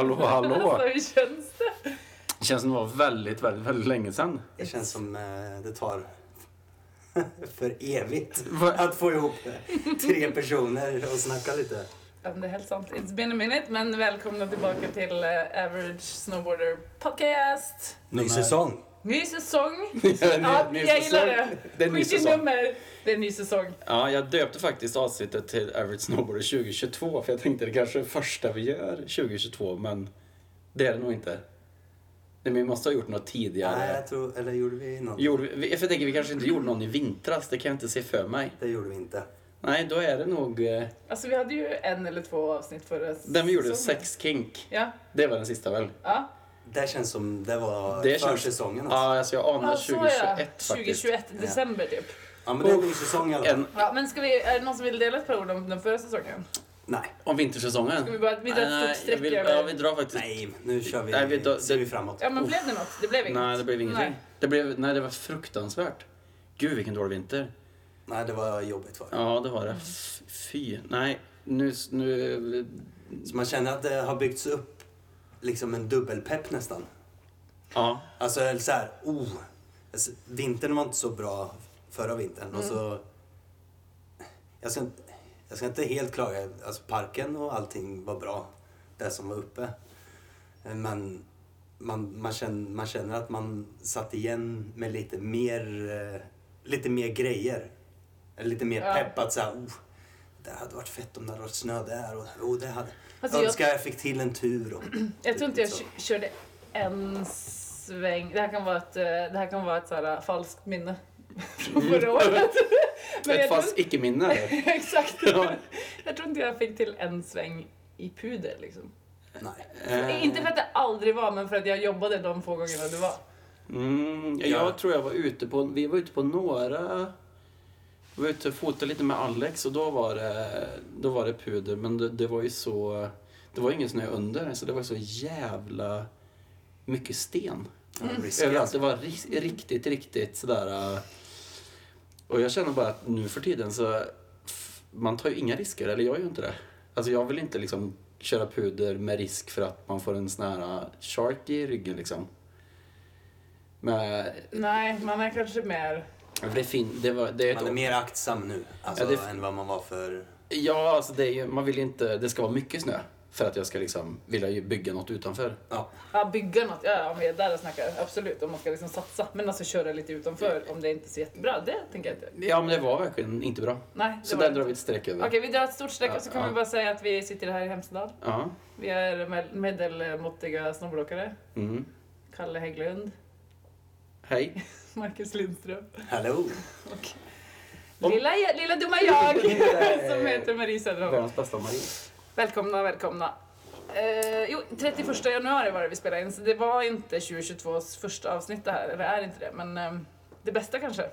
Hallå! Hallå! Alltså, hur känns det? Det känns som det var väldigt, väldigt, väldigt länge sedan. Det känns som eh, det tar för evigt Va? att få ihop tre personer och snacka lite. Ja, men det är helt sant. It's been a minute, men välkomna tillbaka till eh, Average Snowboarder Podcast. Ny säsong. Ny säsong. ny- Ja, ny jag gillar säsong. det. Det är ny Skit i nummer. Det är en ny säsong. Ja, jag döpte faktiskt avsnittet till Average Snowboarder 2022 för jag tänkte det kanske är första vi gör 2022 men det är det nog inte. Nej, men vi måste ha gjort något tidigare. Nej, jag tror, eller gjorde vi något? Gjorde vi, för jag tänker vi kanske inte gjorde någon i vintras, det kan jag inte se för mig. Det gjorde vi inte. Nej, då är det nog eh, Alltså vi hade ju en eller två avsnitt förra den vi gjorde, säsongen. Sex Kink. Ja. Det var den sista väl? Ja. Det känns som det var Det för känns- säsongen. Alltså. Ja, alltså jag anar Ja, så 2021 ja. faktiskt. 2021, december typ. Ja, men det är en ny säsong i alla fall. En, Ja, men ska vi, är det någon som vill dela ett par ord om den förra säsongen? Nej, om vintersäsongen? Ska vi bara vi drar ett Nej, stort streck vill, över... Ja, vi drar faktiskt. nej, nu kör vi, Nej, vi då- ser det- vi framåt. Ja, men blev det något? Det blev inget. Nej, det blev ingenting. Nej. Det, blev, nej, det var fruktansvärt. Gud, vilken dålig vinter. Nej, det var jobbigt var det. Ja, det var det. F- Fy. Nej, nu... nu Så man känner att det har byggts upp liksom en dubbelpepp nästan. ja. Alltså så här, oh. Alltså, vintern var inte så bra förra vintern. Och så, jag, ska, inte- jag ska inte helt klaga. Alltså parken och allting var bra. Det som var uppe. Men man, man, känner, man känner att man satt igen med lite mer, eh, lite mer grejer. Lite mer Ja. pepp att såhär, oh, det hade varit fett om det hade varit snö där. Och, oh, det hade, Alltså, jag önskar jag fick till en tur. Och, Jag tror inte jag så. körde en sväng. Det här kan vara ett, eh, det här kan vara ett så här äh, falskt minne från förra året. Men Ett tror, icke-minne. exakt. Ja. Jag tror inte jag fick till en sväng i puder liksom. Nej. Eh, Inte för att det aldrig var, men för att jag jobbade de få gångerna det var. Mm, jag Ja. tror jag var ute på... Vi var ute på några... Vi var ute och fotade lite med Alex och då var det, då var det puder. Men det, det var ju så... Det var ingen snö under, så det var så jävla mycket sten. Risky, Överallt. Det var ri- riktigt, riktigt sådär... Och jag känner bara att nu för tiden så... Man tar ju inga risker, eller jag gör ju inte det. Alltså jag vill inte liksom köra puder med risk för att man får en sån här äh, shark i ryggen liksom. Men Nej, man är kanske mer... det är fin, det var, det är Man är mer aktsam nu alltså, Ja, det- än vad man var för... Ja, alltså det är ju, man vill inte, det ska vara mycket snö. För att jag ska liksom vilja bygga något utanför. Ja. Ja, bygga något. Ja, är där och snackar. Absolut, om man ska liksom satsa. Men alltså köra lite utanför om det inte är så jättebra. Det tänker jag inte. Ja, men det var verkligen inte bra. Nej, Så där drar vi ett streck över. Okej, vi drar ett stort streck Ja, och så kan ja. vi bara säga att vi sitter här i Hemsedal. Ja. Vi är med- medelmåttiga snowboardåkare. Mm. Kalle Hägglund, Hej. Marcus Lindström Hallå! och lilla, lilla dumma jag som heter Marie Söderholm. Världens bästa Marie. Välkomna, välkomna. Eh, jo, 31 januari var det vi spelade in, så det var inte 2022s första avsnitt det här, eller är inte det, men eh, det bästa kanske.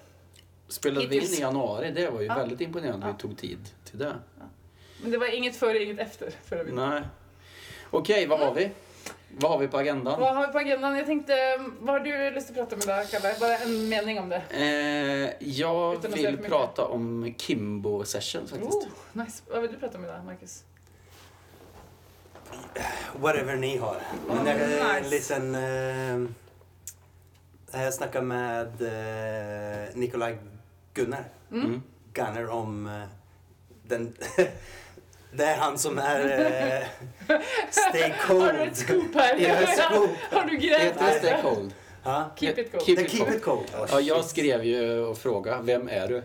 Spelade vi in i januari, det var ju Ja. väldigt imponerande. Ja. Vi tog tid till det. Men det var inget före, inget efter förra vintern. Nej. Okej, vad har vi? Vad har vi på agendan? Vad har vi på agendan? Jag tänkte, vad har du lust att prata om idag, Kalle? Bara en mening om det. Eh, jag Utan vill prata om Kimbo sessions faktiskt. Oh, nice. Vad vill du prata om idag, Marcus? Whatever ni har. Men Oh, det är en nice. liten... Eh, jag snackade med eh, Nikolaj Gunnar. Mm. Gunnar om eh, den... det är han som är eh, Stay Cold. Har du ett scoop här? Har ett scoop. har du grävt? Heter det Stay Cold? Ja. Keep it cold. Keep it Keep cold. It Cold. Oh, Ja, jag skrev ju och frågade, vem är du?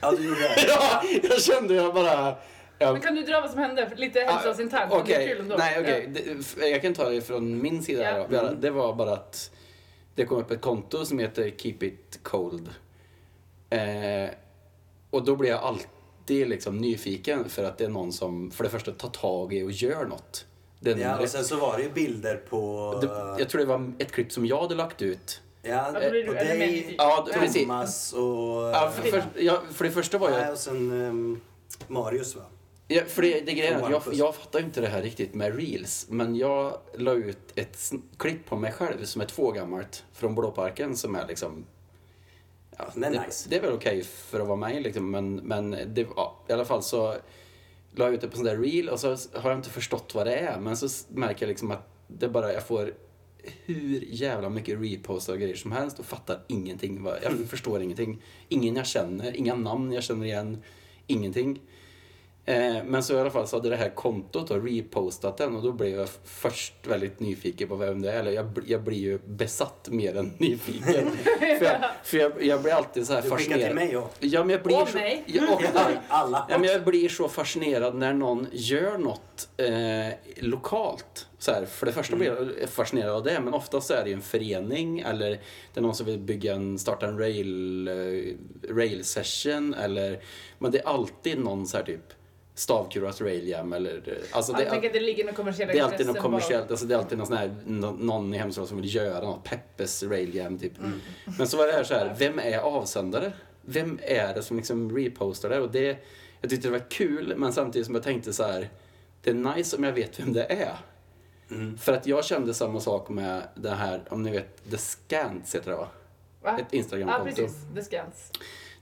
Ja, du gjorde det. Ja, jag kände jag bara... Jag, Men kan du dra vad som hände? Lite hälsointernt. Ah, ändå. nej okej. Ja. Det- f- Jag kan ta det från min sida. Ja. här då. Bara- Det var bara att det kom upp ett konto som heter Keep It Cold. Eh, och då blir jag alltid liksom nyfiken för att det är någon som för det första tar tag i och gör något. Är Ja, och sen så var det ju bilder på... det, jag tror det var ett klipp som jag hade lagt ut. Ja, mer dig. Ja. Thomas och... Ja, för, för, ja, för det första var Nej, jag... och sen um, Marius va? Ja, för det, det grejen är att jag, jag fattar ju inte det här riktigt med reels. Men jag la ut ett klipp på mig själv som är två gammalt från Blåparken som är liksom... Ja, Det nice. det är väl okej för att vara mig liksom, men, men det, ja, i alla fall så la ut det på sån där reel och så har jag inte förstått vad det är. Men så märker jag liksom att det bara, jag får hur jävla mycket repost och grejer som helst och fattar ingenting. Jag förstår ingenting. Ingen jag känner, inga namn jag känner igen, ingenting. Eh, men så i alla fall så hade det här kontot då repostat den och då blev jag först väldigt nyfiken på vem det är. Eller jag, jag blir ju besatt mer än nyfiken. för jag, för jag, jag blir alltid så här Du skickar fascinerad. till mig och Ja, men jag blir Och så, mig. Ja, och alla. Ja, men jag blir så fascinerad när någon gör något eh, lokalt. Så här, för det första blir jag fascinerad av det, men oftast är det ju en förening eller det är någon som vill bygga en, starta en rail, eh, rail session eller men det är alltid någon så här typ stavkurat rail jam eller eh, alltså det, Jag tänker att det ligger några kommersiella det är alltid något kommersiellt, alltså det är alltid någon, sån här, nå- någon i Hemsöborna som vill göra något, Peppes rail jam typ. Men så var det här så här, vem är avsändare? Vem är det som liksom repostar det? Och det, jag tyckte det var kul, men samtidigt som jag tänkte så här, det är nice om jag vet vem det är. Mm. För att jag kände samma sak med det här, om ni vet, The Scants heter det va? Va? Ett Ja, Instagramkonto. precis. The Scans.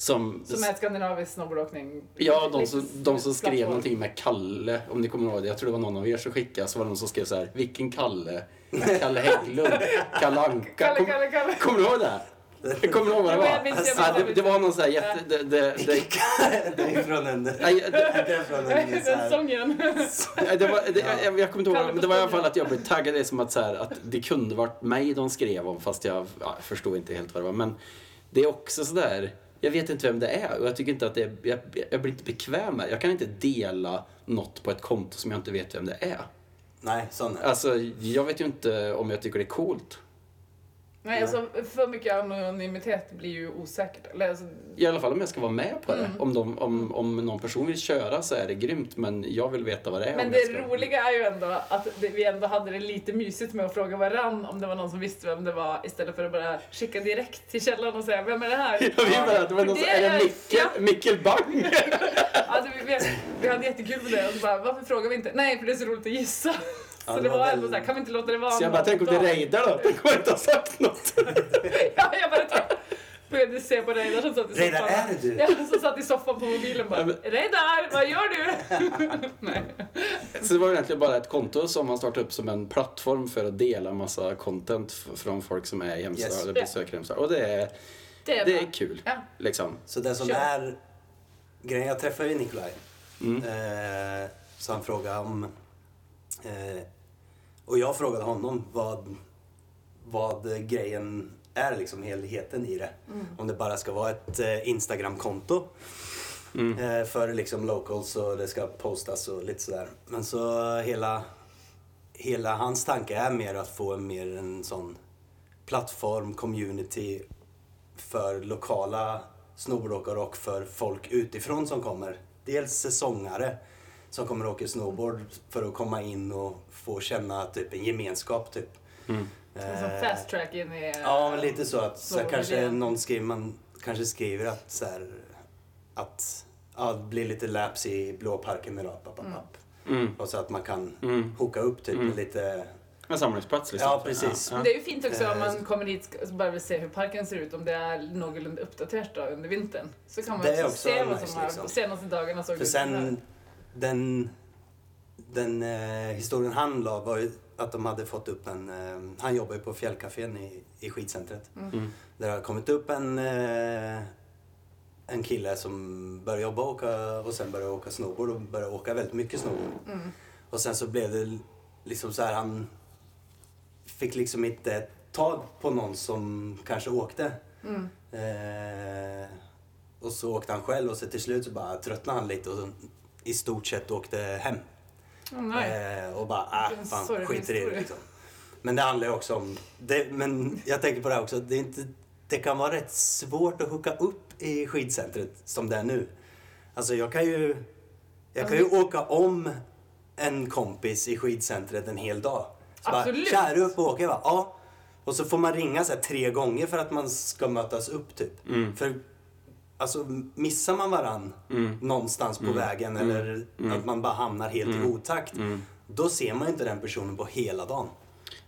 Som, Som är skandinavisk snowboardåkning. Ja, de som, de som skrev Plattform. någonting med Kalle, om ni kommer ihåg det. Jag tror det var någon av er som skickade, så var det någon som skrev så här, vilken Kalle? Kalle Hägglund? Kalle Anka? Kalle, Kom- Kalle, Kalle. Kommer du ihåg det? Kommer du ihåg vad det var? Ja, det, det var någon så här jätte... Det, det, det, Det är från en... nej, det, Det är från en så Den här, sången. det var, det, jag, jag kommer inte ihåg, men det var i alla fall att jag blev taggad. Det som att, så här, att det kunde varit mig de skrev om, fast jag, ja, jag förstod inte helt vad det var. Men det är också sådär, jag vet inte vem det är och jag tycker inte att det är, jag, jag blir inte bekväm med. Jag kan inte dela något på ett konto som jag inte vet vem det är. Nej, sån är Alltså, jag vet ju inte om jag tycker det är coolt. Nej, alltså för mycket anonymitet blir ju osäkert. Eller, alltså, I alla fall om jag ska vara med på det. Mm. Om, de, om, om någon person vill köra så är det grymt, men jag vill veta vad det är. men det jag ska... roliga är ju ändå att det, vi ändå hade det lite mysigt med att fråga varann om det var någon som visste vem det var istället för att bara skicka direkt till källan och säga vem är det här? Ja, vi bara, det var någon, Det är det Mikkel, Mikkel Bang? Alltså, vi, vi, vi hade jättekul med det och så bara, varför frågar vi inte? Nej, för det är så roligt att gissa. Ja, så det det var var ändå väl- så här, kan vi inte låta det vara Så jag bara, tänk om det rejdar då? Tänk om jag inte har sagt något? Ja, jag bara tänkte- började se på Reidar som satt i soffan. Reidar, är det du? Ja, som satt i soffan på mobilen bara, Reidar, vad gör du? Nej. Så det var egentligen bara ett konto som man startade upp som en plattform för att dela massa content från folk som är i Hemsö Yes. eller besöker Hemsö. Och det är, Det är, det är kul. Ja. Liksom. Så det som Kör. är grejen, jag träffade ju Nikolaj. Mm. Eh, så han frågade om... Eh, och jag frågade honom vad, vad grejen är, liksom helheten i det. Om det bara ska vara ett eh, Instagram-konto Mm. eh, för liksom locals och det ska postas och lite sådär. Men så hela, hela hans tanke är mer att få en mer en sån plattform, community för lokala snowboardåkare och för folk utifrån som kommer. Dels säsongare som kommer och åker snowboard för att komma in och få känna typ en gemenskap typ. Mm. Som Eh, fast track in i... Ja, lite så att så kanske någon skriver, man kanske skriver att så här, att ja, det blir lite laps i blåparken idag. Papp, papp, Mm. papp. Mm. Och så att man kan Mm. hooka upp typ Mm. lite, En samlingsplats liksom. Ja, precis. Ja, Men det är ju fint också om Eh, man kommer dit och bara vill se hur parken ser ut, om det är någorlunda uppdaterat då under vintern. Så kan man också, också se vad som har, liksom. senaste dagarna såg för ut sen den, den eh, historien han la var ju att de hade fått upp en, eh, han jobbar ju på fjällcafén i, i skidcentret. Mm. Där det har kommit upp en, eh, en kille som började jobba och, åka, och sen började åka snowboard och började åka väldigt mycket snowboard. Mm. Och sen så blev det liksom så här, han fick liksom inte tag på någon som kanske åkte. Mm. Eh, och så åkte han själv och så till slut så bara tröttnade han lite och så i stort sett åkte hem. Oh. Eh, och bara, äh, fan, sorglig skit i det liksom. Men det handlar ju också om, det, men jag tänker på det här också, det, är inte, det kan vara rätt svårt att hooka upp i skidcentret som det är nu. Alltså jag kan ju, jag kan ju Alltså, åka om en kompis i skidcentret en hel dag. Så Absolut. Bara, Tja, är du uppe och åker? Jag bara, ja. Och så får man ringa så här tre gånger för att man ska mötas upp typ. Mm. För alltså missar man varann Mm. någonstans på vägen eller att man bara hamnar helt i otakt. Mm. Då ser man inte den personen på hela dagen.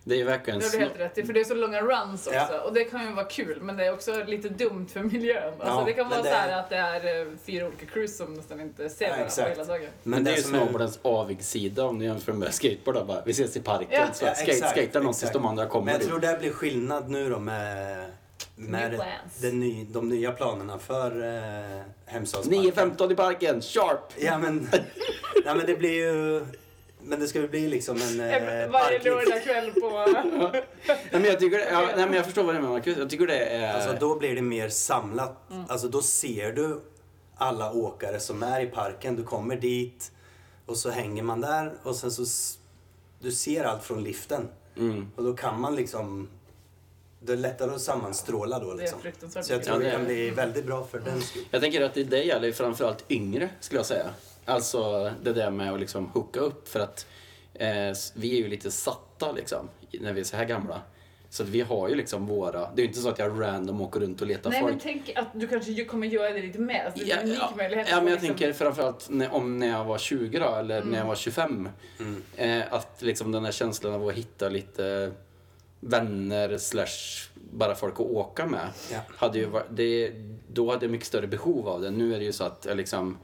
Det är ju verkligen... Det har du helt rätt i, för det är så långa runs också. Ja. Och det kan ju vara kul, men det är också lite dumt för miljön. Alltså Ja, det kan vara det- så här att det är eh, fyra olika cruise som nästan inte ser Ja, varandra exakt. hela dagen. Men det är ju som är- snowboardens avigsida om ni jämför med skateboard. då, Bara, vi ses i parken. Ja. Så Ja, skate, exakt, tills de andra kommer. Men jag tror det blir skillnad nu då med, med plans. den ny, de nya planerna för eh, Hemsedalsparken. 9.15 i parken, sharp! Ja men, nej, men det blir ju... Men det ska ju bli liksom en eh, Varje lördagkväll på... Nej, men jag, tycker, ja, nej, men jag förstår vad du menar Marcus. Jag tycker det är... Alltså då blir det mer samlat. Mm. Alltså då ser du alla åkare som är i parken. Du kommer dit och så hänger man där och sen så... Du ser allt från liften. Mm. Och då kan man liksom... Det är lättare att sammanstråla då liksom. Så jag tror Ja, det kan är- bli väldigt bra för den skull. Jag tänker att det, det gäller framförallt yngre, skulle jag säga. Alltså det där med att liksom hooka upp. För att eh, vi är ju lite satta liksom, när vi är så här gamla. Så att vi har ju liksom våra... Det är ju inte så att jag random åker runt och letar Nej folk. men tänk att du kanske kommer göra det lite mer. Alltså, det är Ja, en unik ja, möjlighet. ja, men jag liksom- tänker framförallt när, om när jag var 20 då, eller Mm. när jag var 25. Eh, att liksom den här känslan av att hitta lite vänner slash bara folk att åka med. Ja. Hade ju varit, det, då hade jag mycket större behov av det. Nu är det ju så att jag liksom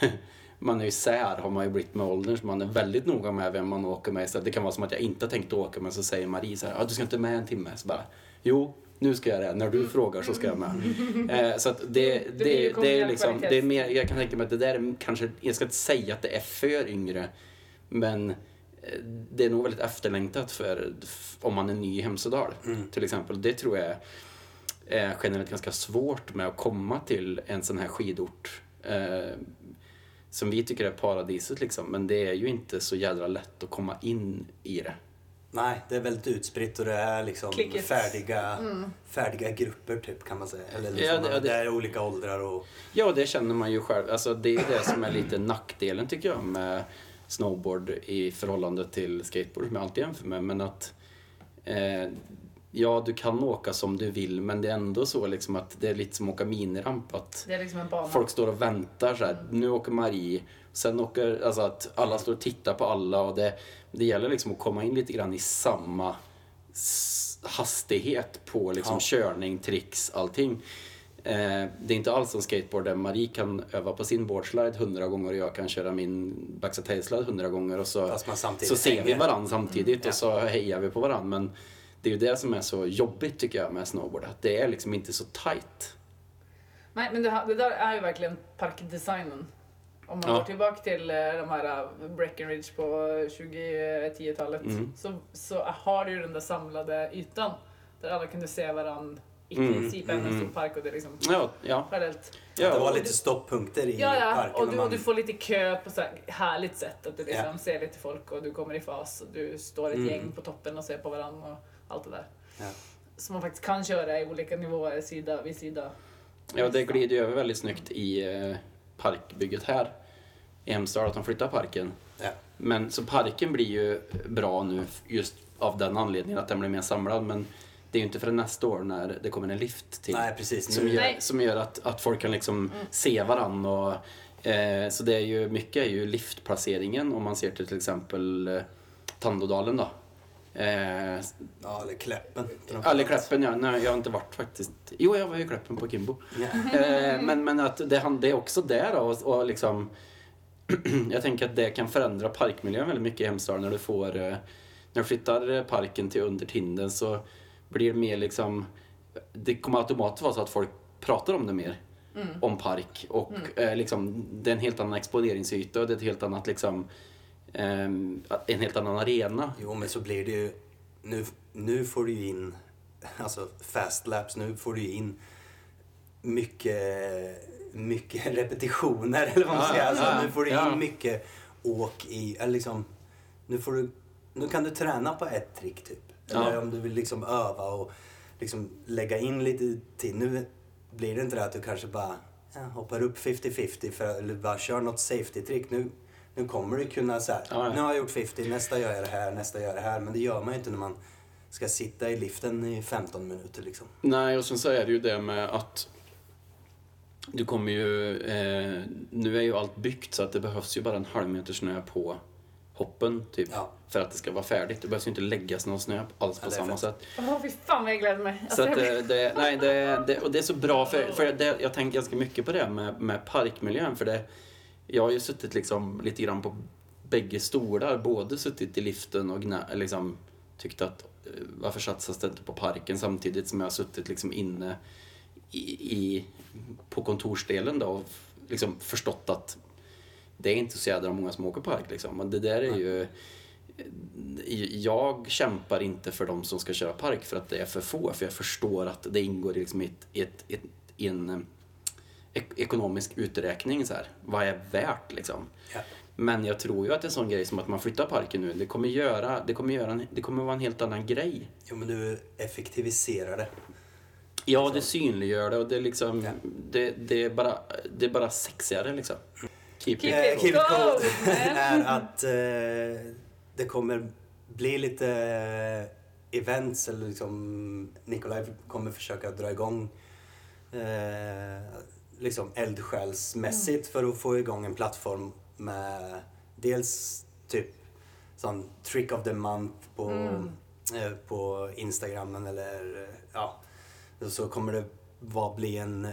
man är ju sär har man ju blivit med åldern så man är väldigt noga med vem man åker med. Så det kan vara som att jag inte har tänkt åka men så säger Marie så här, ah, du ska inte med en timme. Så bara, jo, nu ska jag det. När du frågar så ska jag med. Eh, så att det, det, ju det, är liksom, det är mer, jag kan tänka mig att det där är kanske, jag ska inte säga att det är för yngre, men det är nog väldigt efterlängtat för om man är ny i Hemsedal till exempel. Det tror jag är generellt ganska svårt med att komma till en sån här skidort. Eh, som vi tycker är paradiset liksom, men det är ju inte så jädra lätt att komma in i det. Nej, det är väldigt utspritt och det är liksom färdiga, färdiga grupper typ kan man säga. Eller liksom Ja, det- det, det- är olika åldrar och... Ja, det känner man ju själv. Alltså, det är det som är lite nackdelen tycker jag med snowboard i förhållande till skateboard som jag alltid jämför med. Men att eh, ja, du kan åka som du vill men det är ändå så liksom att det är lite som att åka miniramp. Att Det är liksom en bana. folk står och väntar så här. Nu åker Marie. Sen åker, alltså att alla står och tittar på alla och det, det gäller liksom att komma in lite grann i samma hastighet på liksom Ja. körning, tricks, allting. Eh, det är inte alls som skateboard där Marie kan öva på sin boardslide hundra gånger och jag kan köra min backside tailslide hundra gånger och så, så ser vi varandra samtidigt Ja. och så hejar vi på varandra. Men det är ju det som är så jobbigt tycker jag med snowboard, att det är liksom inte så tight. Nej men det, det där är ju verkligen parkdesignen. Om man Ja. går tillbaka till eh, de här eh, Breckenridge på 2010-talet Mm. så, så har du ju den där samlade ytan där alla kunde se varandra i Mm, princip även en mm. stor park och det är liksom Ja, ja. parallellt. ja det var lite stopppunkter i Ja, ja, parken. och du, man, och du får lite kö på så här härligt sätt. Att du liksom Ja. ser lite folk och du kommer i fas och du står ett Mm. gäng på toppen och ser på varandra och allt det där. ja. Som man faktiskt kan köra i olika nivåer, sida vid sida. Ja, det glider ju över väldigt snyggt i eh, parkbygget här i Hemsedal, att de flyttar parken. Ja. Men så parken blir ju bra nu just av den anledningen att den blir mer samlad. Men det är ju inte förrän nästa år när det kommer en lift till. Nej, precis. Som gör, Nej. som gör att, att folk kan liksom se varann och eh, så det är ju mycket är ju liftplaceringen om man ser till till exempel eh, Tandådalen då. Eh, ja, eller Kläppen. eller Kläppen, ja. Nej, jag har inte varit faktiskt. Jo, jag var i Kläppen på Kimbo. Ja. Eh, men, men att det, det är också där då, och, och liksom Jag tänker att det kan förändra parkmiljön väldigt mycket i Hemsedal när du får eh, När du flyttar parken till under Tinden så blir mer liksom Det kommer automatiskt vara så att folk pratar om det mer Om park och eh, liksom Det är en helt annan exponeringsyta och det är ett helt annat liksom ehm, En helt annan arena Jo, men så blir det ju... Nu, nu får du ju in... Alltså fast laps, nu får du ju in mycket, mycket repetitioner eller vad man Ja, säger. Alltså, ja, nu får du in ja. mycket åk i... Eller liksom, nu, får du, nu kan du träna på ett trick typ. Eller Ja. om du vill liksom öva och liksom lägga in lite tid. Nu blir det inte det att du kanske bara ja, hoppar upp 50-50 för, eller bara kör något safety-trick. Nu, nu kommer du kunna så här, Ja, ja. nu har jag gjort 50, nästa gör jag det här, nästa gör jag det här. Men det gör man ju inte när man ska sitta i liften i 15 minuter liksom. Nej, och sen så är det ju det med att du kommer ju... Eh, nu är ju allt byggt så att det behövs ju bara en halv meter snö på hoppen typ. Ja. För att det ska vara färdigt. Det behövs ju inte läggas någon snö alls på Ja, samma fett. sätt. Åh fy fan vad jag gläder mig. Alltså, Så att blir- det, nej, det, det, och det är så bra för, för det, jag tänker ganska mycket på det med, med parkmiljön för det, jag har ju suttit liksom lite grann på bägge stolar, både suttit i liften och gnä, liksom tyckt att eh, varför satsas det inte på parken samtidigt som jag har suttit liksom inne i, i, på kontorsdelen då och liksom förstått att det är inte så jädra många som åker park liksom. Men det där är ju jag kämpar inte för de som ska köra park för att det är för få. För jag förstår att det ingår i liksom ett, ett, ett, i en eh, ek- ekonomisk uträkning. Så här. Vad är värt liksom? Ja. Men jag tror ju att en sån grej som att man flyttar parken nu, det kommer göra, det kommer göra en, det kommer vara en helt annan grej. Jo, men du effektiviserar det. Ja, det synliggör det och det är liksom, Ja. det, det, är bara, det är bara sexigare liksom. Keep Keep it keep it cold, cold man. är att eh, det kommer bli lite eh, events eller liksom Nikolaj kommer försöka dra igång eh, liksom eldsjälsmässigt för att få igång en plattform med dels typ sån trick of the month på, eh, på Instagramen eller eh, ja. Och så kommer det vara bli en,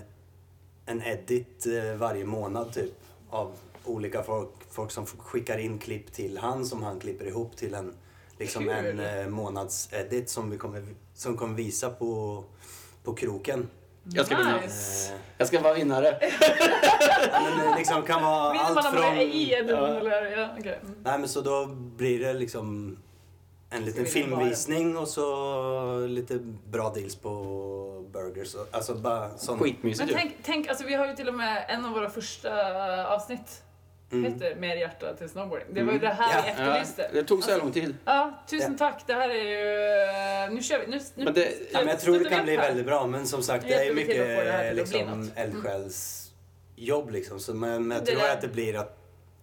en edit eh, varje månad typ av olika folk, folk som skickar in klipp till han som han klipper ihop till en liksom en eh, månads edit som vi kommer, som kommer visa på, på kroken. Jag ska vinna. Nice. Eh, Jag ska vara vinnare. men det liksom kan vara man allt från... från... i en Ja. eller? Ja, okej. Mm. Nej men så då blir det liksom en liten filmvisning och så lite bra deals på burgers. och- Alltså bara sån... Skitmysigt Men ju. tänk, tänk, alltså vi har ju till och med en av våra första avsnitt Mm. heter Mer hjärta till snowboarding. Det var ju det här Ja. vi Ja, efterlyste. det tog så här lång tid. Ja, tusen Ja. tack. Det här är ju... Nu kör vi. Nu, nu Men det- Ja, men jag tror det kan bli här. väldigt bra men som sagt det är till mycket det liksom, eldsjälsjobb liksom. Så, men, men jag Det tror där- att det blir att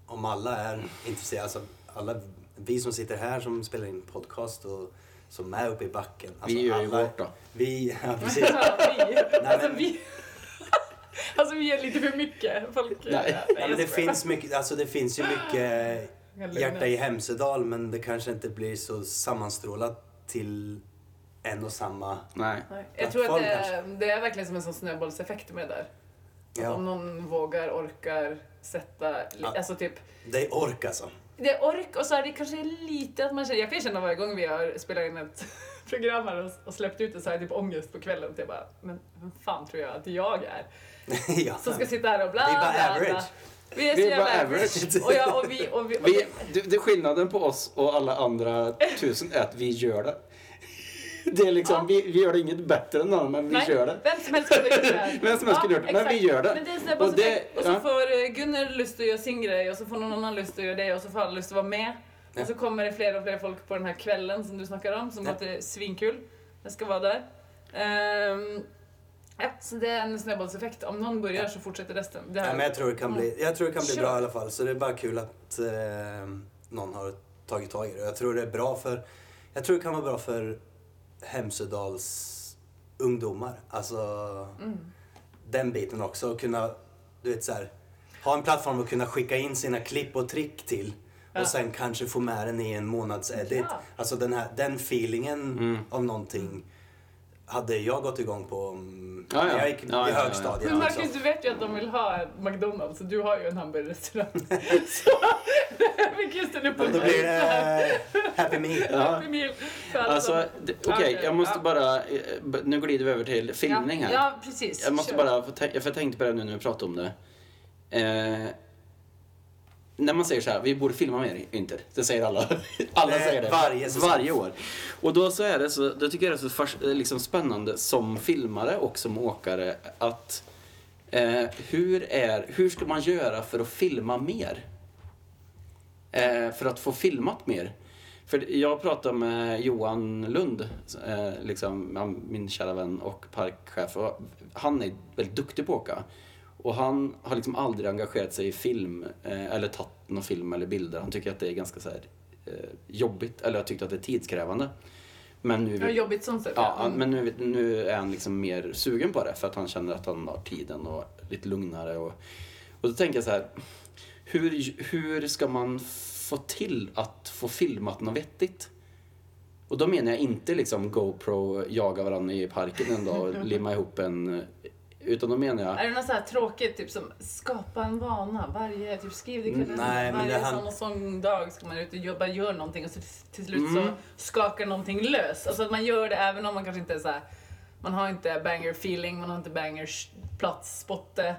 om alla är intresserade, alltså alla vi som sitter här som spelar in podcast och som är uppe i backen. Alltså Vi gör ju alla, vårt då. Vi, ja precis. Vi. Alltså men- vi... Alltså vi är lite för mycket. Folk... Nej. Ja, men det finns mycket, alltså det finns ju mycket hjärta i Hemsedal men det kanske inte blir så sammanstrålat till en och samma. Nej. Nej, Jag tror att det, kanske. det är verkligen som en sån snöbollseffekt med det där. Ja. om någon vågar, orkar sätta, Ja. alltså typ Det är ork alltså. Det är ork och så är det kanske lite att man känner, jag kan känna varje gång vi har spelat in ett program här och, och släppt ut det så har jag typ ångest på kvällen. Att jag bara, men vem fan tror jag att jag är? ja. Som ska sitta här och bla Vi är bara bla, bla. average. Vi är så är jävla bara average. average. Och, jag, och vi, och vi, och Vi, det, det är skillnaden på oss och alla andra tusen är att vi gör det. Det är liksom, Ja. vi, vi gör det inget bättre än någon, men vi Nej, gör det. Vem som helst kunde gjort det här. Vem som helst kunde gjort det, men vi gör det. Men det är Och snöbollseffekt. det- Och så ja. får eh, Gunnar lust att göra sin grej och så får någon annan lust att göra det och så får alla lust att vara med. Ja. Och så kommer det fler och fler folk på den här kvällen som du snackar om som Ja. låter svinkul. Jag ska vara där. Ehm, ja, så det är en snöbollseffekt. Om någon börjar så fortsätter resten. Det här, Ja, men jag tror det kan bli, jag tror det kan bli bra i alla fall. Så det är bara kul att eh, någon har tagit tag i det. Jag tror det är bra för, jag tror det kan vara bra för Hemsedals ungdomar. Alltså Mm. den biten också. Att kunna, du vet så här, ha en plattform att kunna skicka in sina klipp och trick till. Ja. Och sen kanske få med den i en månadsedit. Ja. Alltså den, här, den feelingen Mm. av någonting hade jag gått igång på om Ja, ja. jag gick Ja, ja, i ja, ja. högstadiet. Men. Marcus, du vet ju att de vill ha McDonalds och du har ju en hamburgerrestaurang. så fick just en Då uppmuntran. blir det Happy Meal. Ja. Happy meal Alltså, okej, Okej, jag måste ja. bara, eh, nu glider vi över till filmning här. Ja, precis. Jag måste Kör. bara, för jag tänkte på det nu när vi pratade om det. Eh, när man säger så här, vi borde filma mer, inte. Det säger alla. alla säger det. varje varje år. Och då så är det så, då tycker jag det är så liksom spännande som filmare och som åkare att eh, hur, är, hur ska man göra för att filma mer? Eh, för att få filmat mer. För jag pratade med Johan Lund, eh, liksom, min kära vän och parkchef. Och han är väldigt duktig på att åka. Och han har liksom aldrig engagerat sig i film eh, eller tagit någon film eller bilder. Han tycker att det är ganska så här, eh, jobbigt, eller jag tyckte att det är tidskrävande. Men nu, Ja, jobbigt sånt sätt. Ja, men nu, nu är han liksom mer sugen på det för att han känner att han har tiden och lite lugnare. Och, och då tänker jag så här, hur, hur ska man få till att få filmat något vettigt. Och då menar jag inte liksom GoPro jaga varandra i parken en dag och limma ihop en... Utan då menar jag... Är det något så här tråkigt, typ som skapa en vana varje, typ skriv det kalendern. nej, varje det sån och sån dag ska man ut och jobba, gör någonting och så till, slut Mm. så skakar någonting lös. Alltså att man gör det även om man kanske inte är så här, man har inte banger feeling, man har inte banger plats, spotte,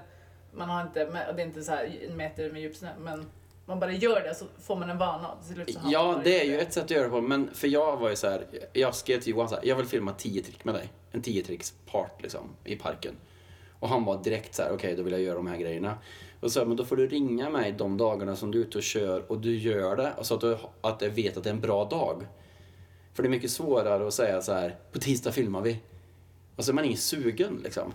man har inte, det är inte så här en meter med djupsnö, men man bara gör det så får man en vana. och Till slut så Ja, det är ju ett sätt att göra det på. Men för jag var ju så här, jag skrev till Johan så här, jag vill filma 10 trick med dig. En 10 tricks part liksom, i parken. Och han var direkt så här, okej då vill jag göra de här grejerna. Och så, men då får du ringa mig de dagarna som du är ute och kör och du gör det. Och så att du att jag vet att det är en bra dag. För det är mycket svårare att säga så här, på tisdag filmar vi. Och så är man inte sugen liksom.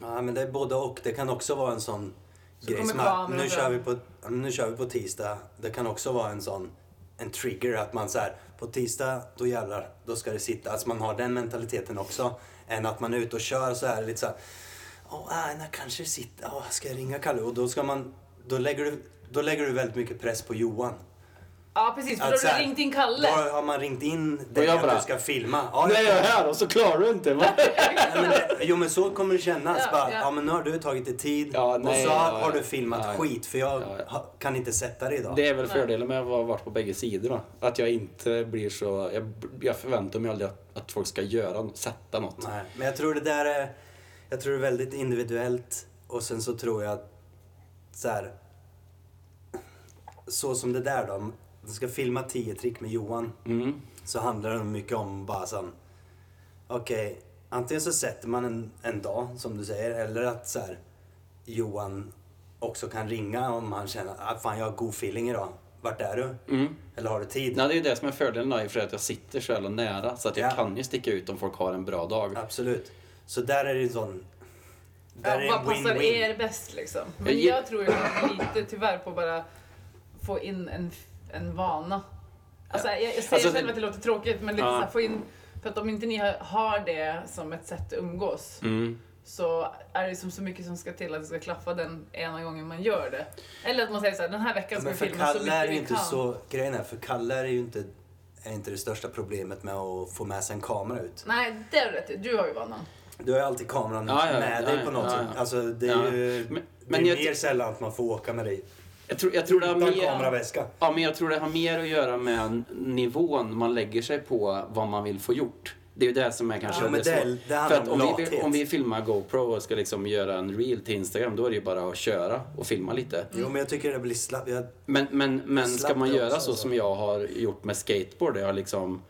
Ja, men det är både och. Det kan också vara en sån Så grej som att nu kör, vi på, nu kör vi på tisdag. Det kan också vara en sån en trigger att man så här, på tisdag då jävlar, då ska det sitta. Alltså man har den mentaliteten också. Än att man är ute och kör så här lite så här, åh, nej, när kanske sitter, åh, ska jag ringa Kalle? Och då ska man, då lägger du, då lägger du väldigt mycket press på Johan. Ja precis, för då så har du ringt in Kalle. Då har man ringt in dig jag att du ska filma. Ja, Nej, jag är här och så klarar du inte. Va? Nej, men det, jo men så kommer det kännas. Ja, bara, ja. ja. men nu har du tagit dig tid Ja, nej, och så har du filmat skit för jag Ja, ja. ha- kan inte sätta det idag. Det är väl fördelen med att ha varit på bägge sidorna. Att jag inte blir så... Jag, jag förväntar mig aldrig att, att folk ska göra, sätta något. Nej, men jag tror det där är, jag tror det är väldigt individuellt och sen så tror jag att så här, så som det där då, du ska filma 10 trick med Johan Mm. så handlar det mycket om bara sån, okej, antingen så sätter man en, en dag som du säger eller att så här, Johan också kan ringa om han känner att fan jag har god feeling idag. Vart är du? Mm. Eller har du tid? Nej, det är ju det som är fördelen då, för att jag sitter så jävla nära. Så att jag Ja. kan ju sticka ut om folk har en bra dag. Absolut. Så där är det en sån... Där Ja, är vad en passar win-win. er bäst liksom? Men jag tror ju lite tyvärr på bara få in en, en vana. Alltså, jag, jag säger Alltså, själv att det låter tråkigt men lite Ja. så här, få in, för att om inte ni har, det som ett sätt att umgås Mm. så är det som så mycket som ska till att det ska klaffa den ena gången man gör det. Eller att man säger så här, den här veckan ska vi filma så är mycket det vi inte kan. så... Grejen är, för Kalle är ju inte, är inte det största problemet med att få med sig en kamera ut. Nej, det är rätt. Du har ju vanan. Du har ju alltid kameran Ja, ja, med ja, dig på något sätt. Alltså det är ju... Men- det är mer sällan att man får åka med dig Jag tror, jag tror det har utan mer... kameraväska. Ja, men jag tror det har mer att göra med nivån man lägger sig på vad man vill få gjort. Det är ju det som är kanske Ja, det det- det För att om vi, om vi filmar GoPro och ska liksom göra en reel till Instagram, då är det ju bara att köra och filma lite. Jo men jag tycker det blir slapp. Jag, Men, men, men ska man göra också, så alltså. som jag har gjort med skateboard, jag liksom,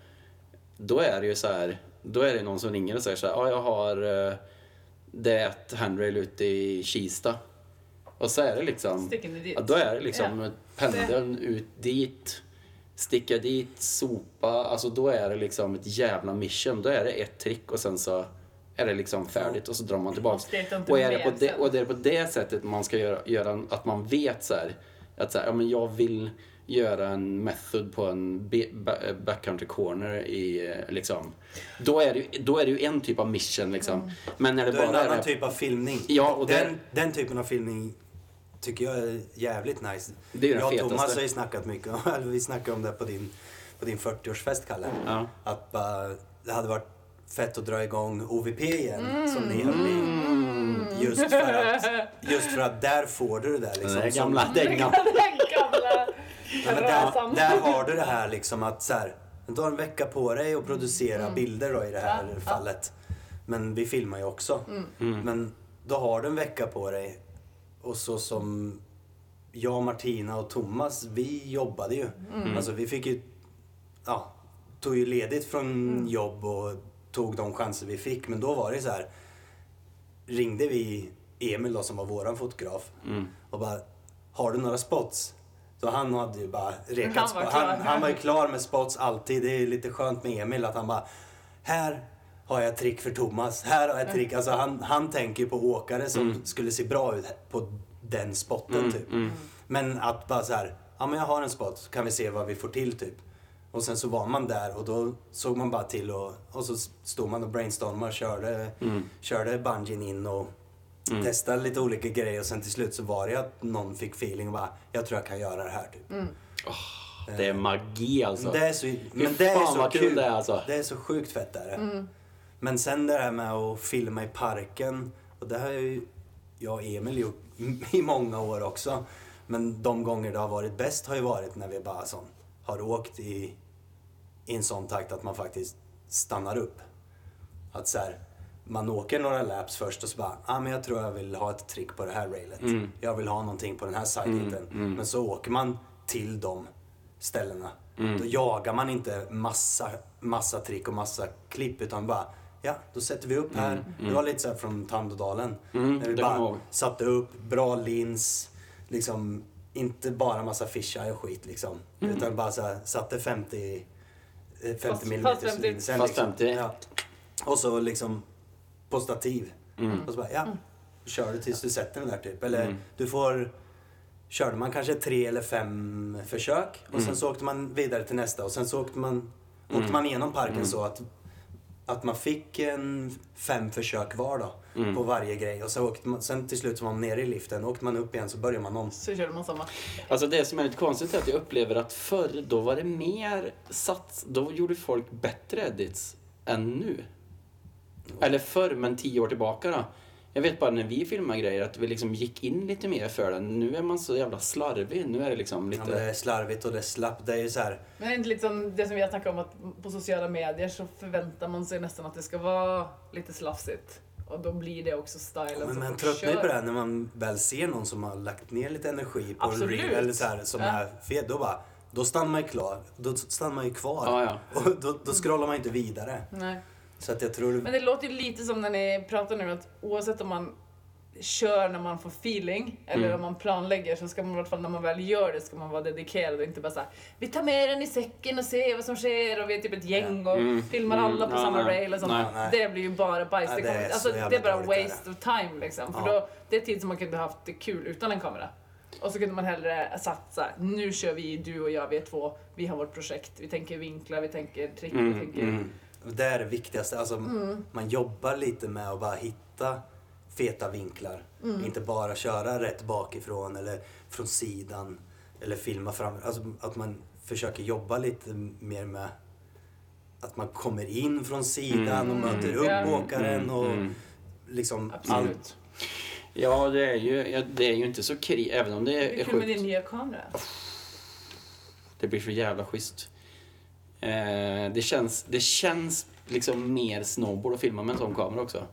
då är det ju så här, då är det någon som ringer och säger så här, ja jag har eh, det ett handrail ute i Kista. Och så är det liksom, ja, då är det liksom Ja. pendeln ut dit, sticka dit, sopa, alltså då är det liksom ett jävla mission. Då är det ett trick och sen så är det liksom färdigt och så drar man tillbaks. Och det är inte Och är det, på det, och det är på det sättet man ska göra, göra att man vet så här, att så här, ja, men jag vill göra en method på en backcountry corner i eh, liksom. Då är det, ju- då är det ju en typ av mission liksom. Mm. Men när det det är en bara annan är typ av filmning. Ja, och den, det- den typen av filmning tycker jag är jävligt nice. Det är ju den jag och fetaste. Thomas har ju snackat mycket om, eller vi snackade om det på din, på din 40-årsfest Kalle. Ja. Att bara, det hade varit fett att dra igång OVP igen som ni höll Mm. i. Just för, att, just för att där får du det där liksom. den gamla dängan. Ja, men där, där har du det här liksom att så här, du har en vecka på dig att producera bilder då i det här Mm. Ja, ja. fallet. Men vi filmar ju också. Mm. Men då har du en vecka på dig. Och så som jag, Martina och Thomas, vi jobbade ju. Mm. Alltså vi fick ju, ja, tog ju ledigt från Mm. jobb och tog de chanser vi fick. Men då var det så här, ringde vi Emil då som var våran fotograf Mm. och bara, har du några spots? Så han hade ju bara rekat Han var klar. han, han var ju klar med spots alltid. Det är lite skönt med Emil att han bara, här har jag ett trick för Thomas. Här har jag ett trick. Alltså han, han tänker ju på åkare som skulle se bra ut på den spotten typ. Men att bara så här, ja men jag har en spot, så kan vi se vad vi får till typ. Och sen så var man där och då såg man bara till och, och så stod man och brainstormade och körde, körde bungeen in och testade lite olika grejer och sen till slut så var det att någon fick feeling och bara, jag tror jag kan göra det här typ. Det är magi alltså. Det är så, men det är så kul kul. det är, alltså. Det är så sjukt fett är det. Mm. Men sen det här med att filma i parken. Och det har ju jag och Emil gjort i många år också. Men de gånger det har varit bäst har ju varit när vi bara sån, har åkt i, i en sån takt att man faktiskt stannar upp. Att så här, man åker några laps först och så bara, ah, men jag tror jag vill ha ett trick på det här railet. Mm. Jag vill ha någonting på den här sidehitten. Men så åker man till de ställena. Mm. Då jagar man inte massa, massa trick och massa klipp utan bara, ja då sätter vi upp här. Det var lite så här från Tandådalen. Mm, när vi bara satte upp, bra lins, liksom inte bara massa fisheye och skit liksom. Mm. Utan bara så här, satte 50, eh, 50 Fast- mm fast 50. linsen. Fast liksom. 50. Ja. Och så liksom på stativ. Mm. Och så bara, ja, kör du tills du sätter den där typ. Eller Mm. du får, körde man kanske tre eller fem försök och Mm. sen så åkte man vidare till nästa och sen så åkte man, åkte man igenom parken Mm. så att, att man fick en fem försök var då Mm. på varje grej. Och så åkte man, sen till slut så var man nere i liften, åkte man upp igen så började man om. Så körde man samma. Alltså det som är lite konstigt är att jag upplever att förr, då var det mer sats, då gjorde folk bättre edits än nu. Eller förr, men tio år tillbaka då. Jag vet bara när vi filmade grejer att vi liksom gick in lite mer för den. Nu är man så jävla slarvig. Nu är det liksom Ja, men det lite... är slarvigt och det är slappt. Det är ju så här, Men är det inte lite som det som vi har snackat om att på sociala medier så förväntar man sig nästan att det ska vara lite slafsigt. Och då blir det också stilen men som man tröttnar ju på det här när man väl ser någon som har lagt ner lite energi på en Absolut. reel eller så här, som Ja. är fet. Då bara, då stannar man ju klar. Då stannar man ju kvar. Ja, ja. Och då, då scrollar man inte vidare. Nej. Så att jag tror... Men det låter ju lite som när ni pratar nu att oavsett om man kör när man får feeling eller Mm. om man planlägger så ska man i alla fall när man väl gör det ska man vara dedikerad och inte bara såhär vi tar med den i säcken och ser vad som sker och vi är typ ett gäng och Mm. filmar Mm. alla på Ja, samma nej. rail och sånt. Nej. Nej. Det blir ju bara bajs. Det, är så alltså, det är bara waste of time liksom. För Ja. då, det är tid som man kunde haft det kul utan en kamera. Och så kunde man hellre såhär, nu kör vi, du och jag, vi är två, vi har vårt projekt, vi tänker vinklar, vi tänker trick, vi Mm, tänker... mm. Det är det viktigaste. Alltså, Mm. Man jobbar lite med att bara hitta feta vinklar. Mm. Inte bara köra rätt bakifrån eller från sidan. Eller filma fram. Alltså, att man försöker jobba lite mer med att man kommer in från sidan och Mm. möter upp Ja. åkaren Mm, och mm. liksom Absolut. allt. Ja, det är ju, det är ju inte så krig, även om det Det är är kul med sjukt. din nya kamera. Det blir så jävla schysst. Eh, det, känns, det känns liksom mer snowboard att filma med en sån kamera också.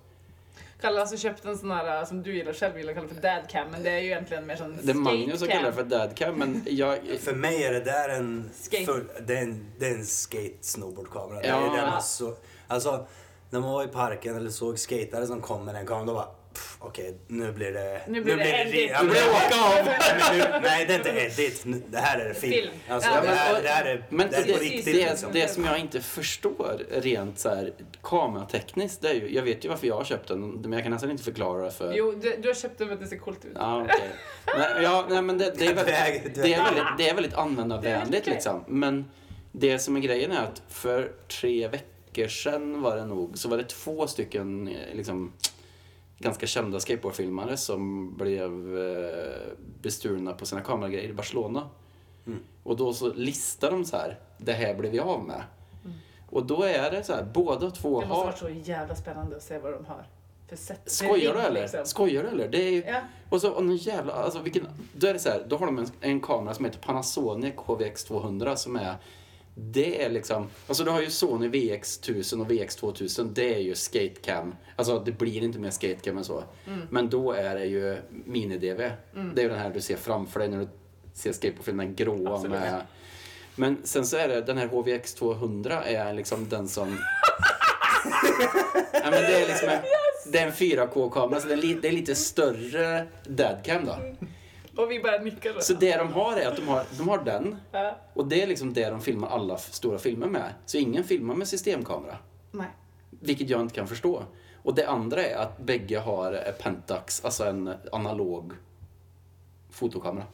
Kalle har alltså köpt en sån här äh, som du gillar själv gillar att kalla för dadcam men det är ju egentligen mer som Det är Magnus som kallar det för dadcam, men jag... För mig är det där en, Skate. full, det är en, det är en skate snowboardkamera. Det Ja. är den så, alltså, när man var i parken eller såg skatare som kom med den kameran, då bara okej, nu blir det... Nu blir det edit. ja, Nu men- blir det åka av. Nej, men nu, det är inte edit. Nu- Det här är film. Film. Alltså, Ja, det, men- här, det här är, Men det är det, på riktigt. det, liksom. det som jag inte förstår rent så här kameratekniskt, det är ju, jag vet ju varför jag har köpt den, men jag kan nästan inte förklara det för... Jo, du, du har köpt den för att det ser coolt ut. Ja, okej. nej, ja, nej, men det, det, är väldigt, det, är väldigt, det är väldigt är användarvänligt liksom. Men det som är grejen är att för tre veckor sedan var det nog, så var det två stycken eh, liksom, ganska kända skateboardfilmare som blev eh, bestulna på sina kameragrejer i Barcelona. Mm. Och då så listar de så här, det här blev vi av med. Och då är det så här, båda två Det måste har... varit så jävla spännande att se vad de har för sätt. Skojar du eller? liksom. Skojar du eller? Det är ju... Ja. Och så, och någon jävla, alltså vilken, då är det så här, då har de en, en kamera som heter Panasonic HVX200 som är, det är liksom, alltså du har ju Sony VX1000 och VX2000, det är ju skatecam. Alltså det blir inte mer skatecam än så. Men då är det ju mini-DV. Det är ju den här du ser framför dig när du ser skateboardfilm, den gråa Absolut. med men sen så är det, den här HVX200 är liksom den som... ja, men det är liksom en, det är en 4K-kamera, så det är, li, det är lite större dadcam då. Och vi bara nickar. Så det de har är att de har, de har den, Ja. och det är liksom det de filmar alla stora filmer med. Så ingen filmar med systemkamera, Nej. vilket jag inte kan förstå. Och det andra är att bägge har eh, Pentax, alltså en analog fotokamera.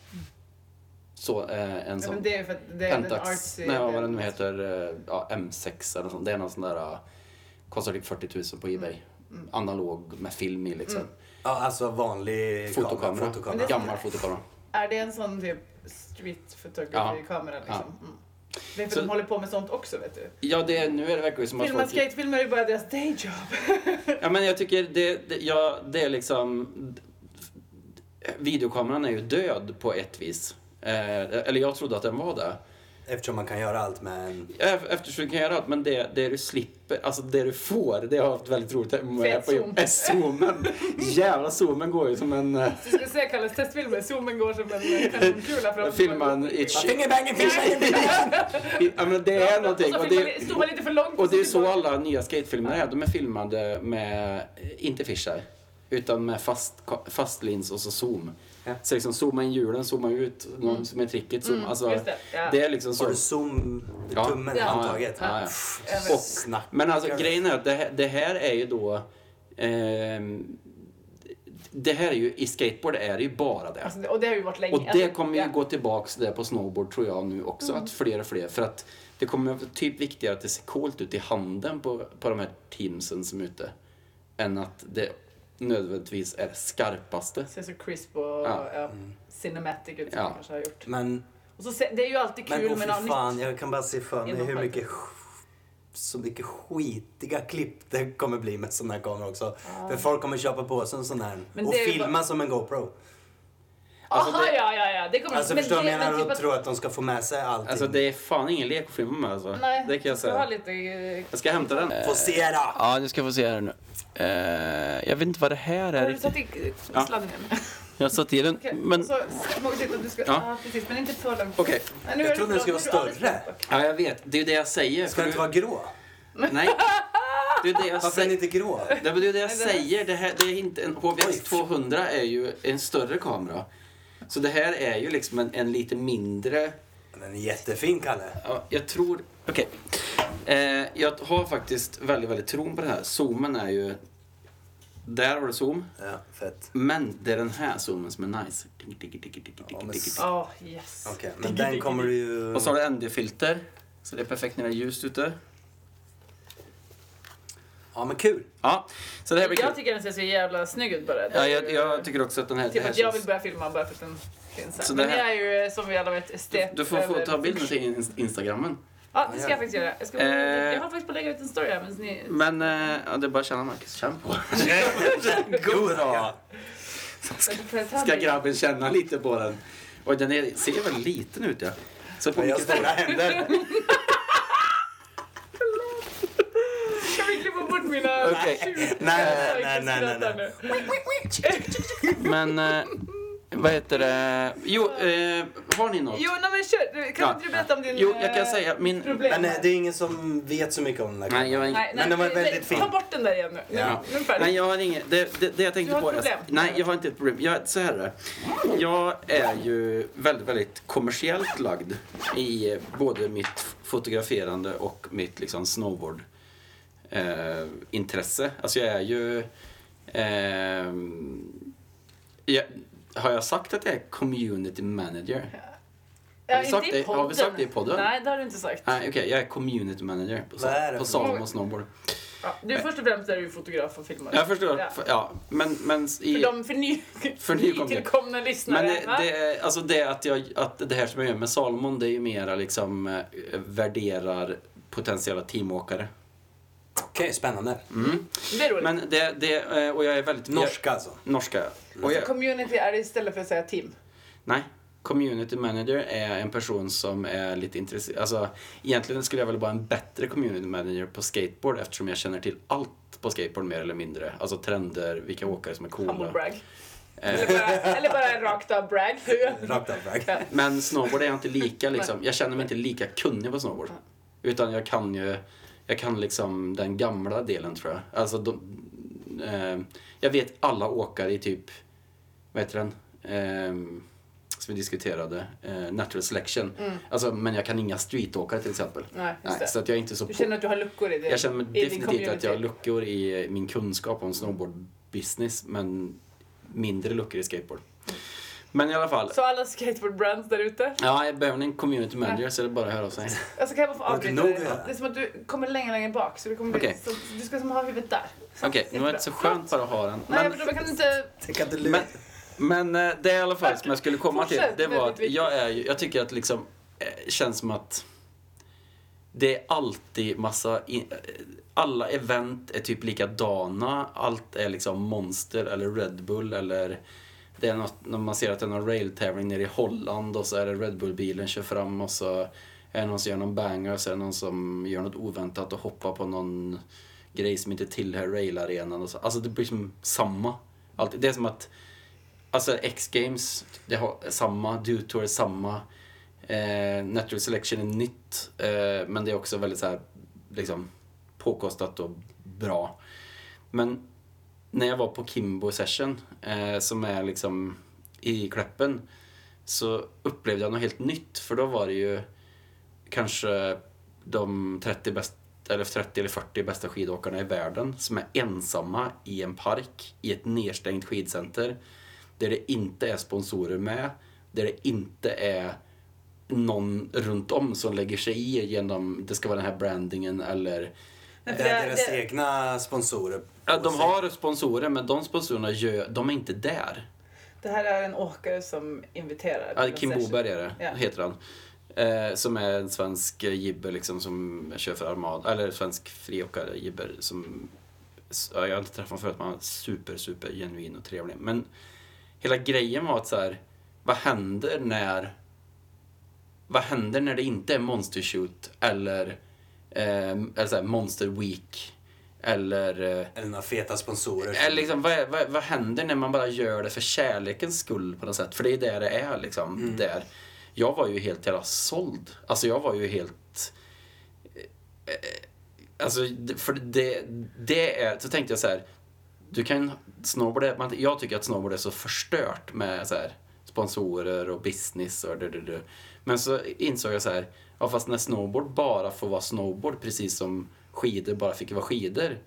Så eh, en Ja, sån. men det är för att det är Pentax, artsy... nej vad den nu heter, eh, ja, M6 eller sånt. Det är någon sån där, eh, kostar typ 40 000 på Ebay. Analog med film i liksom. Ja, alltså vanlig Fotokamera. Kamera, fotokamera. Gammal fotokamera. Är det en sån typ street photography-kamera liksom? Mm. Det är för Så- de håller på med sånt också vet du. Ja, det, nu är det verkligen som att Filma folk... skatefilmer är ju bara deras dayjob. Ja, men jag tycker det, det, ja, det är liksom... Videokameran är ju död på ett vis. Eh, eller jag trodde att den var det. Eftersom man kan göra allt med en... Eftersom du kan göra allt, men det, det du slipper, alltså det du får, det har jag haft väldigt roligt med på zoom. är zoomen. Jävla zoomen går ju som en... Du skulle se Kalles testfilmer, zoomen går som en eh, kanonkula fram. Filma i ett Fingerbanging! Ja men det är någonting. Och det, zoomar lite för långt. och det är så alla nya skatefilmer är. De är filmade med, eh, inte fisheye, utan med fast, fast lins och så zoom. Ja. Så liksom zooma in hjulen, zooma ut, någon som är tricket, zoom. Mm, alltså, det, ja. det är liksom så. Har du zoom Ja. tummen Ja. handtaget? Ja, ja. Ja. Och, men alltså grejen är att det här, det här är ju då... ehm, det här är ju, i skateboard är det ju bara det. Alltså, och det har ju varit länge. Och det Alltså, kommer ju ja. Mm. gå tillbaks där på snowboard tror jag nu också, att fler och fler. För att det kommer typ viktigare att det ser coolt ut i handen på, på de här teamsen som är ute. Än att det nödvändigtvis är det skarpaste. Ser så crisp och Ja. ja. cinematic ut som Ja. man kanske har gjort. Men, Och så det är ju alltid men kul åh med fy något fan, nytt. jag kan bara se för mig hur parken. mycket så mycket skitiga klipp det kommer bli med sån här kamera också. För folk kommer köpa på sig en sån här Men och filma bara- som en GoPro. Alltså, Aha, det- ja, ja, ja. Det kommer Alltså men förstår du jag menar? men typ att- tror att de ska få med sig allting. Alltså det är fan ingen lek att filma med alltså. Nej, det kan jag säga. lite... eh, Jag ska hämta den. Få se då! Ja, nu ska få se här nu. Eh, jag vet inte vad det här är Har du satt i Ja. sladden igen? Jag har satt i den. Okej, Men, Så att du ska... Ja. Ja. precis. Men inte för långt. okej. Nu Jag trodde det den skulle vara du större. Ja, jag vet. Det är ju det jag säger. Ska den inte du- vara grå? Nej. Det är det jag Varför är säger. den inte grå? Det är det jag säger. Det, här, det är inte en Oj. 200 är ju en större kamera. Så det här är ju liksom en, en lite mindre... Den är jättefin, Kalle. Ja, jag tror... Okej. Eh, jag har faktiskt väldigt, väldigt tron på det här. Zoomen är ju... Där har du zoom. Ja, fett. Men det är den här zoomen som är nice. Ja, men Åh, yes. Okej, men den kommer du ju... Och så har du ND-filter. Så det är perfekt när det är ljust ute. Ja, men kul. Ja, så det här blir Jag kul. tycker den ser så jävla snygg ut bara. Ja, jag, jag tycker också att den här... Typ här att jag vill börja filma bara för att den finns här. Så Men här- jag är ju eh, som vi alla vet estet. Du får, få ta bilden till in- Instagrammen. Ja, det ska jag faktiskt göra. Jag, ska, Eh. jag håller faktiskt på att lägga ut en story här. Men ni... Men eh, ja, det är bara att känna Marcus. Känn på. God Bra. Ska grabben känna lite på den? Och den är, ser väldigt liten ut ja. Så på jag har stora händer. Kan vi klippa bort mina... Tjugo- Nej, Jag nej, nej, nej, nej. Men eh, vad heter det? Jo, eh, har ni något? Jo, nej men kör. Kan Ja. inte du berätta om din Jo, jag kan eh, säga min... problem? Men eh, det är ingen som vet så mycket om den där Nej, jag har Nej, ing- nej, Men den var nej, väldigt fin. Ta bort den där igen nu. Ja. Nu. Nej, jag har inget. Det, det, det jag tänkte Du har på... ett problem. nej, jag har inte ett problem. Jag, så här är det. Jag är ju väldigt, väldigt kommersiellt lagd i både mitt fotograferande och mitt liksom snowboard eh, intresse. Alltså jag är ju... Eh, jag, har jag sagt att jag är community manager? Ja, Har vi inte sagt det? Har vi sagt det i podden? Nej, det har du inte sagt. Nej, okej. jag är community manager på, är det på något? och snowboard. Ja, du först och främst är du ju fotograf och filmare. Jag förstår. Ja. För, ja, men, men i... För de för, ny, För nytillkomna lyssnare. Men det, va? det, är- alltså det, att jag, att det här som jag gör med Salomon, det är ju mera liksom eh, värderar potentiella teamåkare. Okej, spännande. Mm. det är roligt. Men det, det, eh, och jag är väldigt... Norska alltså. Norska. Och jag, Community är det istället för att säga team. nej. Community manager är en person som är lite intresserad. Alltså, egentligen skulle jag väl vara en bättre community manager på skateboard eftersom jag känner till allt på skateboard mer eller mindre. Alltså trender, vilka åkare som är Humble coola. brag. Eh, Eller bara, eller bara en rakt av brag. Rakt av brag. Ja. Men snowboard är jag inte lika liksom, jag känner mig inte lika kunnig på snowboard. Utan jag kan ju, jag kan liksom den gamla delen tror jag. Alltså de, eh, jag vet alla åkare i typ, vad heter den? Eh, som vi diskuterade, eh, natural selection. Alltså, men jag kan inga streetåkare till exempel. Nej, Nej, så att jag är inte så Du känner att du har luckor i det? Jag känner definitivt att jag har luckor i min kunskap om snowboard business men mindre luckor i skateboard. Men i alla fall, Så alla skateboard-brands där ute. Ja, jag behöver en community manager så det är bara att höra av sig. Alltså kan jag bara få avbryta dig? Det är som att du kommer längre, längre bak. Så du, kommer bli, Okej. så, du ska som ha huvudet där. Okej, nu är det så skönt bara att ha den. Nej, Men, men då kan inte... Men, Men eh, det i alla fall som jag skulle komma till, det var att jag är ju, jag tycker att liksom, eh, känns som att det är alltid massa, i- eh, alla event är typ likadana, allt är liksom Monster eller Red Bull eller det är något, när man ser att det är någon railtävling nere i Holland och så är det Red Bull-bilen kör fram och så är det någon som gör någon banger och så är det någon som gör något oväntat och hoppar på någon grej som inte tillhör railarenan och så. Alltså det blir som samma. Allt. Det är som att Alltså X-Games, det har samma, Dude Tour är samma. Eh, Natural Selection är nytt, eh, men det är också väldigt så här, liksom, påkostat och bra. Men när jag var på Kimbo Session, eh, som är liksom i Kläppen, så upplevde jag något helt nytt. För då var det ju kanske de 30 bästa eller 30 eller 40 bästa skidåkarna i världen som är ensamma i en park i ett nedstängt skidcenter där det inte är sponsorer med, där det inte är någon runt om som lägger sig i genom, det ska vara den här brandingen eller det för är det- deras det- egna sponsorer. Ja, de har sponsorer men de sponsorerna gör, de är inte där. Det här är en åkare som inviterar. Ja, Kim. Boberg är det, Ja. heter han. Eh, som är en svensk jibber liksom som kör för Armada, eller svensk friåkare jibber som, ja, jag har inte träffat honom förut men han är super, super genuin och trevlig. Men hela grejen var att så här, vad händer när, vad händer när det inte är Monster Shoot eller, eh, eller så här, Monster Week eller eh, Eller några feta sponsorer. eller liksom, vad, vad, vad händer när man bara gör det för kärlekens skull på något sätt? För det är där det är liksom. Där. Jag var ju helt jävla såld. Alltså jag var ju helt... eh, eh, Alltså, för det, det är... Så tänkte jag så här. Du kan... Snowboard är, man, jag tycker att snowboard är så förstört med så här, sponsorer och business och det, det, det. Men så insåg jag så här. Ja, fast när snowboard bara får vara snowboard precis som skidor bara fick vara skidor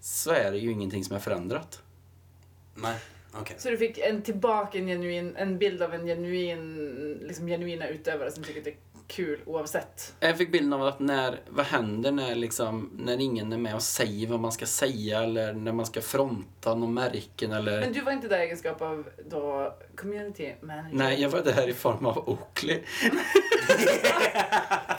så är det ju ingenting som är förändrat. Nej, okej. Så du fick en tillbaka en, genuin, en bild av en genuin, liksom genuina utövare som tycker att det är kul oavsett. Jag fick bilden av att när, vad händer när, liksom, när ingen är med och säger vad man ska säga eller när man ska fronta någon märken eller... Men du var inte där i egenskap av då community manager? Nej, jag var där i form av Oakley.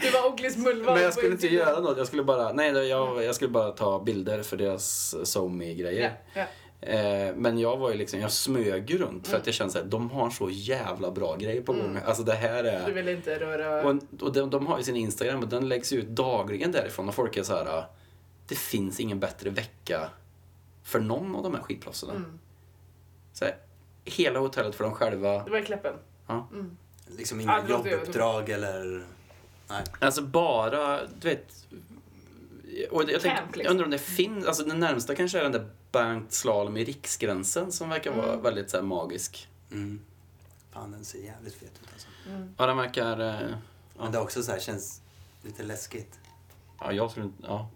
Du var Ogleys mullvad. Men jag skulle inte göra något. Jag skulle bara, nej, jag, jag skulle bara ta bilder för deras SoMe-grejer. ja. Eh, men jag var ju liksom, jag smög ju runt för Mm. att jag kände att de har så jävla bra grejer på gång. Alltså det här är... Du ville inte röra... Och, och de, de har ju sin Instagram och den läggs ut dagligen därifrån och folk är så här. Det finns ingen bättre vecka för någon av de här skidproffsen. Mm. Så här, hela hotellet för dem själva. Det var i Kläppen. Ja. Liksom Ja, inga ju- jobbuppdrag eller... Nej. Alltså bara, du vet. Och jag, tänkte, liksom. jag undrar om det finns, alltså den närmsta kanske är den där banked slalom i riksgränsen som verkar vara Mm. väldigt så här, magisk. Mm. Fan, den ser jävligt fet ut alltså. Ja, den verkar, eh, Men det är också så här, känns lite läskigt. ja jag skulle inte, ja.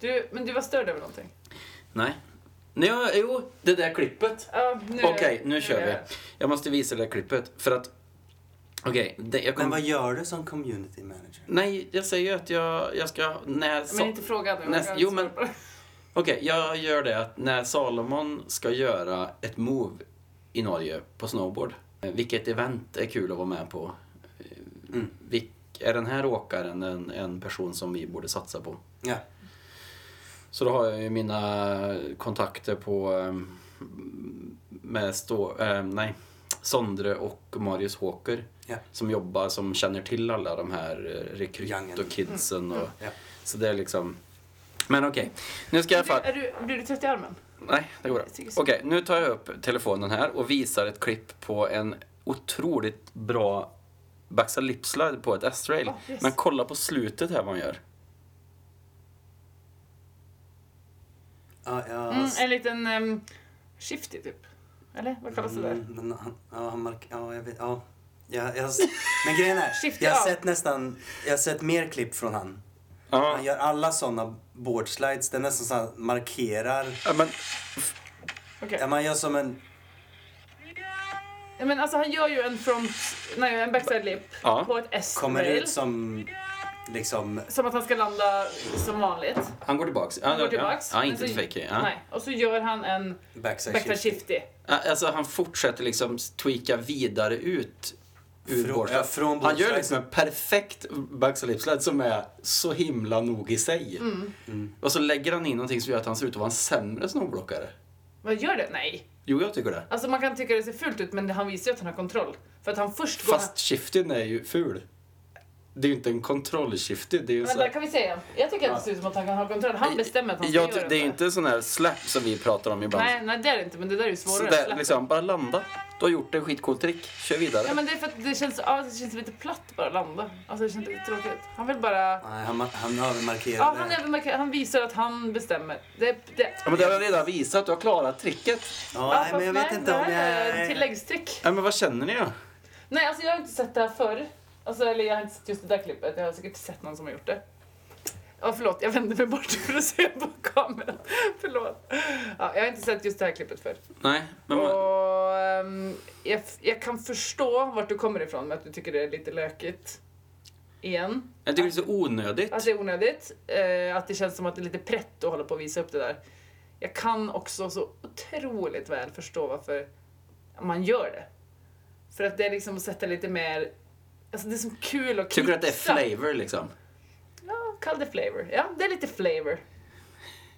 Du, men du var störd över någonting? Nej. Nej, jo, det där klippet. Ja, nu, Okej, nu kör är vi. Jag måste visa det där klippet. För att... Okej, det- jag Men kom... vad gör du som community manager? Nej, jag säger ju att jag, jag ska... När Men Sa- inte fråga nu. Näst- jag jo, men- Okej, jag gör det att när Salomon ska göra ett move i Norge på snowboard. eh, Vilket event är kul att vara med på? Eh, Mm. Vilk, är den här åkaren en, en person som vi borde satsa på? Ja. Så då har jag ju mina kontakter på ehm, med stå, ehm, nej, Sondre och Marius Håker Ja. som jobbar, som känner till alla de här eh, rekryt och kidsen. Och, Ja. Så det är liksom... Men okej, nu ska jag fall... Är du, blir du trött i armen? Nej, det går bra. Okej, nu tar jag upp telefonen här och visar ett klipp på en otroligt bra baxa lipslide på ett S-rail. Oh, yes. Men kolla på slutet här vad han gör. Ja, jag... Mm, en liten um, shifty typ. Eller vad kallas det där? Mm, men han, ja, han mark... Ja, jag vet... Ja. Jag, jag, men grejen är, jag har sett nästan... Jag har sett mer klipp från han. Ja, Han gör alla såna boardslides. Det är nästan så han markerar. ja, men Okej. Ja, man gör som en... Ja, Men alltså han gör ju en front, nej en backside lip Ja. på ett Kommer S-rail. ut som... liksom... Som att han ska landa som vanligt. Han går tillbaks. Han går ja, tillbaks. Ja, inte så- fakey. Ja. Nej. Och så gör han en Backside, backside shifty. Alltså han fortsätter liksom tweaka vidare ut ur Från- ja, från Han gör liksom en perfekt backside lip slide som är så himla nog i sig. Mm. Och så lägger han in någonting som gör att han ser ut att vara en sämre snowblockare. Vad gör det? Nej. Jo, jag tycker det. Alltså man kan tycka det ser fult ut men han visar ju att han har kontroll. För att han först går... Fast shiftyn är ju ful. Det är ju inte en kontroll-shifty. Det är ju Men så där kan vi säga. Jag tycker att det ser ut som att han kan ha kontroll. Han bestämmer att han ska jag, göra ty- Det är ju inte sån här slap som vi pratar om ibland. Nej, nej det är det inte. Men det där är ju svårare. Sådär, Släpp. liksom, bara landa. Du har gjort en skitcool trick. Kör vidare. Ja men det är för att det känns, ja, det känns lite platt bara att landa. Alltså det känns lite tråkigt. Han vill bara... Nej, han, han övermarkerar Ja, han, det. övermarkerar- han visar att han bestämmer. Det, det, Ja, men det har jag redan visat. Du har klarat tricket. Ja, nej, men jag vet inte om det här är jag... ett tilläggstrick. Ja, men vad känner ni då? Nej, alltså jag har inte sett det här förr. Alltså, eller jag har inte sett just det där klippet. Jag har säkert sett någon som har gjort det. Ja, förlåt. Jag vände mig bort för att se på kameran. förlåt. Ja, jag har inte sett just det här klippet förr. Nej, men... Och ehm, jag, jag kan förstå vart du kommer ifrån med att du tycker det är lite lökigt. Igen. Jag tycker det är så onödigt. Att det är onödigt. Eh, att det känns som att det är lite prätt att hålla på och visa upp det där. Jag kan också så otroligt väl förstå varför man gör det. För att det är liksom att sätta lite mer... Alltså det är som kul att Tycker du att det är knipsa. flavor liksom? Ja, kall det flavor. Ja, det är lite flavor.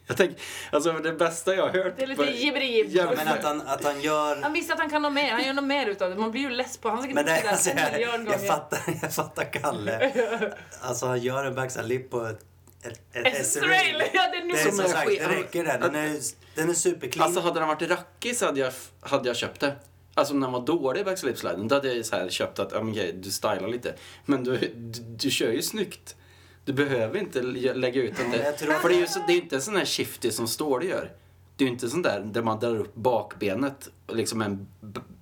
Jag tänker, alltså det bästa jag har hört... Det är lite jibberi-jibb. Ja, Men att han, att han gör... Han visste att han kan ha mer. Han gör något mer utav det. Man blir ju less på. Han Men det, det alltså, jag, gånger. jag, fattar, jag fattar Kalle. Alltså han gör en backside lip på ett, S-rail! Ja, det är nog Det är Som är sagt, det räcker där. Den är, den är superclean. Alltså hade den varit rackig så hade jag, hade jag köpt det. Alltså när den var dålig backslip sliden, då hade jag så här köpt att, ja men okej, du stylar lite. Men du, du, du kör ju snyggt. Du behöver inte lä- lägga ut den där. tror- För det är ju så, det är inte en sån här shifty som Ståhle gör. Det är ju inte sån där där man drar upp bakbenet liksom en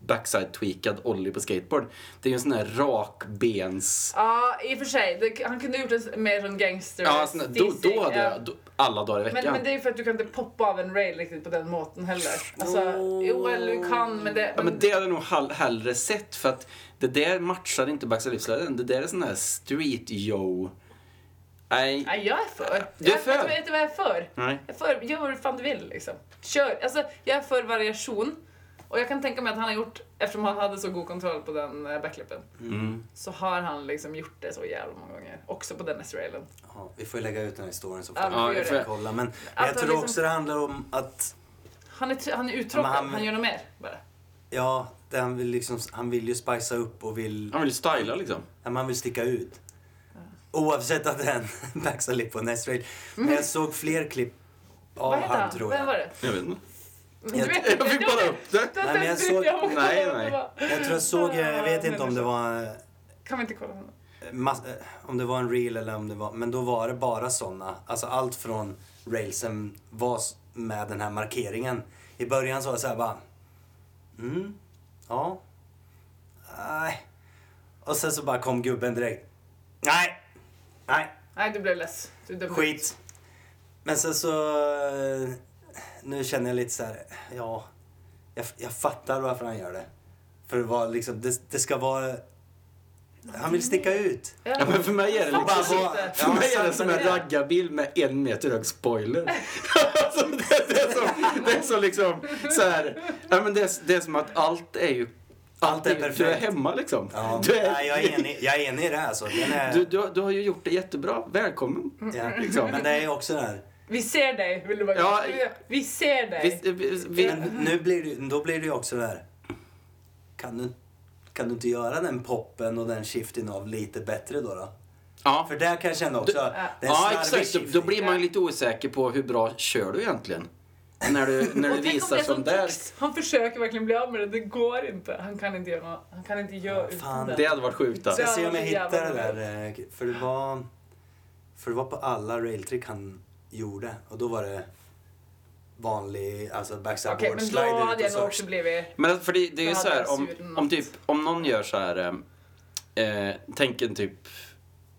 b- backside tweakad ollie på skateboard. Det är ju en sån här rakbens... Ja, i och för sig. Det, han kunde gjort en mer som gangster Ja, sån, då, då hade ja. jag, då, alla dagar i Men, veckan. men det är ju för att du kan inte poppa av en rail riktigt på den måten heller. Alltså, jo, eller du kan, men det... Ja, men det hade jag nog hellre sett för att det där matchar inte backside livsläden. Det där är sån här street yo. Nej. Nej, jag är för. Du är jag, för? Du- vet du vad jag är för? Nej. Jag är för, gör vad fan du vill liksom. Kör. Alltså, jag är för variation. Och jag kan tänka mig att han har gjort, eftersom han hade så god kontroll på den eh, backlippen, Mm. så har han liksom gjort det så jävla många gånger. Också på den S-railen. Ja, vi får ju lägga ut den här historien så får Ja, vi får kolla. Men Att jag han tror liksom- också det handlar om att Han är, han är uttråkad, Ja, men han, han- gör något mer bara. Ja, det han, vill liksom, han vill ju spicea upp och vill, Han vill styla liksom. ja, man vill sticka ut. Oavsett att det är en på en S-rail. Men jag såg fler klipp av han, han? tror Vem jag. var det? Jag vet inte. Jag- jag fick bara upp det. Nej, men jag såg- Nej, nej. Jag tror jag såg, jag vet inte om det var Kan vi inte kolla honom? mass, eh, om det var en reel eller om det var, men då var det bara såna. Alltså allt från railsen var med den här markeringen. I början så var det så här bara, mm, ja, nej. Och sen så bara kom gubben direkt, nej, nej, Nej, du blev less. Du skit. Men sen så, eh, nu känner jag lite så här, ja, jag, jag fattar varför han gör det. För det var liksom, det, det ska vara, han vill sticka ut. Ja, men för mig är det liksom... bara För mig är det som en raggarbil med en meter hög spoiler. alltså, det, det, är så, det är så liksom så här, ja, men det, är, det är som att allt är ju... Allt är Du är perfekt. hemma liksom. Ja, Du, är, nej, jag, är enig, jag är enig i det här. Så. Den är, du, du, du har ju gjort det jättebra. Välkommen. ja. liksom. Men det är också det här. Vi ser dig, vill du bara Ja. Vi ser dig. Vi, vi, vi, Men nu blir det, då blir det ju också det här. Kan du, kan du inte göra den poppen och den shiften av lite bättre då? då? ja, För där kan jag känna också, Ja. det är ja exakt. Då, shifting. då blir man lite osäker på hur bra kör du egentligen. När du, när du visar som där. Han försöker verkligen bli av med det, det går inte. Han kan inte göra. Han kan inte göra utan fan, det. Det hade varit sjukt. Ska Alltså. jag se om jag Ja, hittar det där. eh, För det var, för det var på alla railtrick han gjorde. Och då var det vanlig, alltså backside Okej, board men då slide ut hade och jag nog så. också blivit... Men alltså, för det, det är ju Då så här, om, om, typ, om någon gör så här, eh, eh, tänk en typ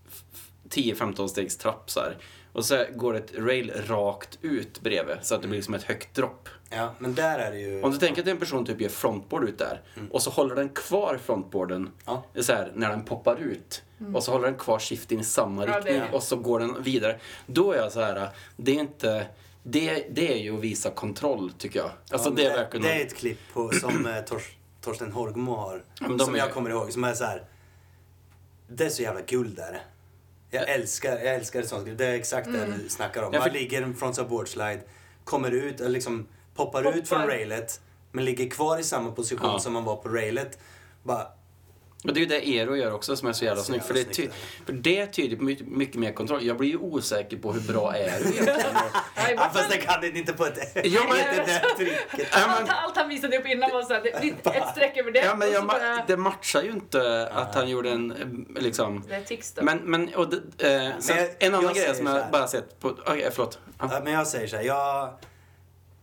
f- f- 10-15 stegs trapp så här. Och så går ett rail rakt ut bredvid så att det blir som ett högt dropp. Ja, men där är det ju... Om du tänker att en person typ gör frontboard ut där och så håller den kvar frontboarden Ja. så här, när den poppar ut. Och så håller den kvar shiften i samma Ja, det riktning det. och så går den vidare. Då är jag så här, det är inte... Det, det är ju att visa kontroll, tycker jag. Alltså, Ja, det är verkligen... det är ett klipp på, som eh, Tors, Torsten Horgmo har. som är- jag kommer ihåg. Som är så här. Det är så jävla guld där. Jag älskar, jag älskar sånt. Det är exakt det Mm. du snackar om. Man ligger en frontside board slide, kommer ut, eller liksom poppar, Poppar. ut från railet, men ligger kvar i samma position Ja. som man var på railet. Bara, Men det är ju det Eero gör också som är så jävla Så snyggt. För det, är ty- för det tyder på mycket, mycket mer kontroll. Jag blir ju osäker på hur bra är du egentligen. Ja, fast det kan det inte på ett... Ja, men- inte det tricket. Ja, allt, men, allt han visade upp innan var det, det, ett streck över det. ja, men och jag, så bara, det matchar ju inte att han gjorde en, eh, liksom... det är tics då. Men, men och det, eh, sen, jag- en annan grej som så jag här. bara sett på... Okej, förlåt. Ja. Men jag säger så här, jag,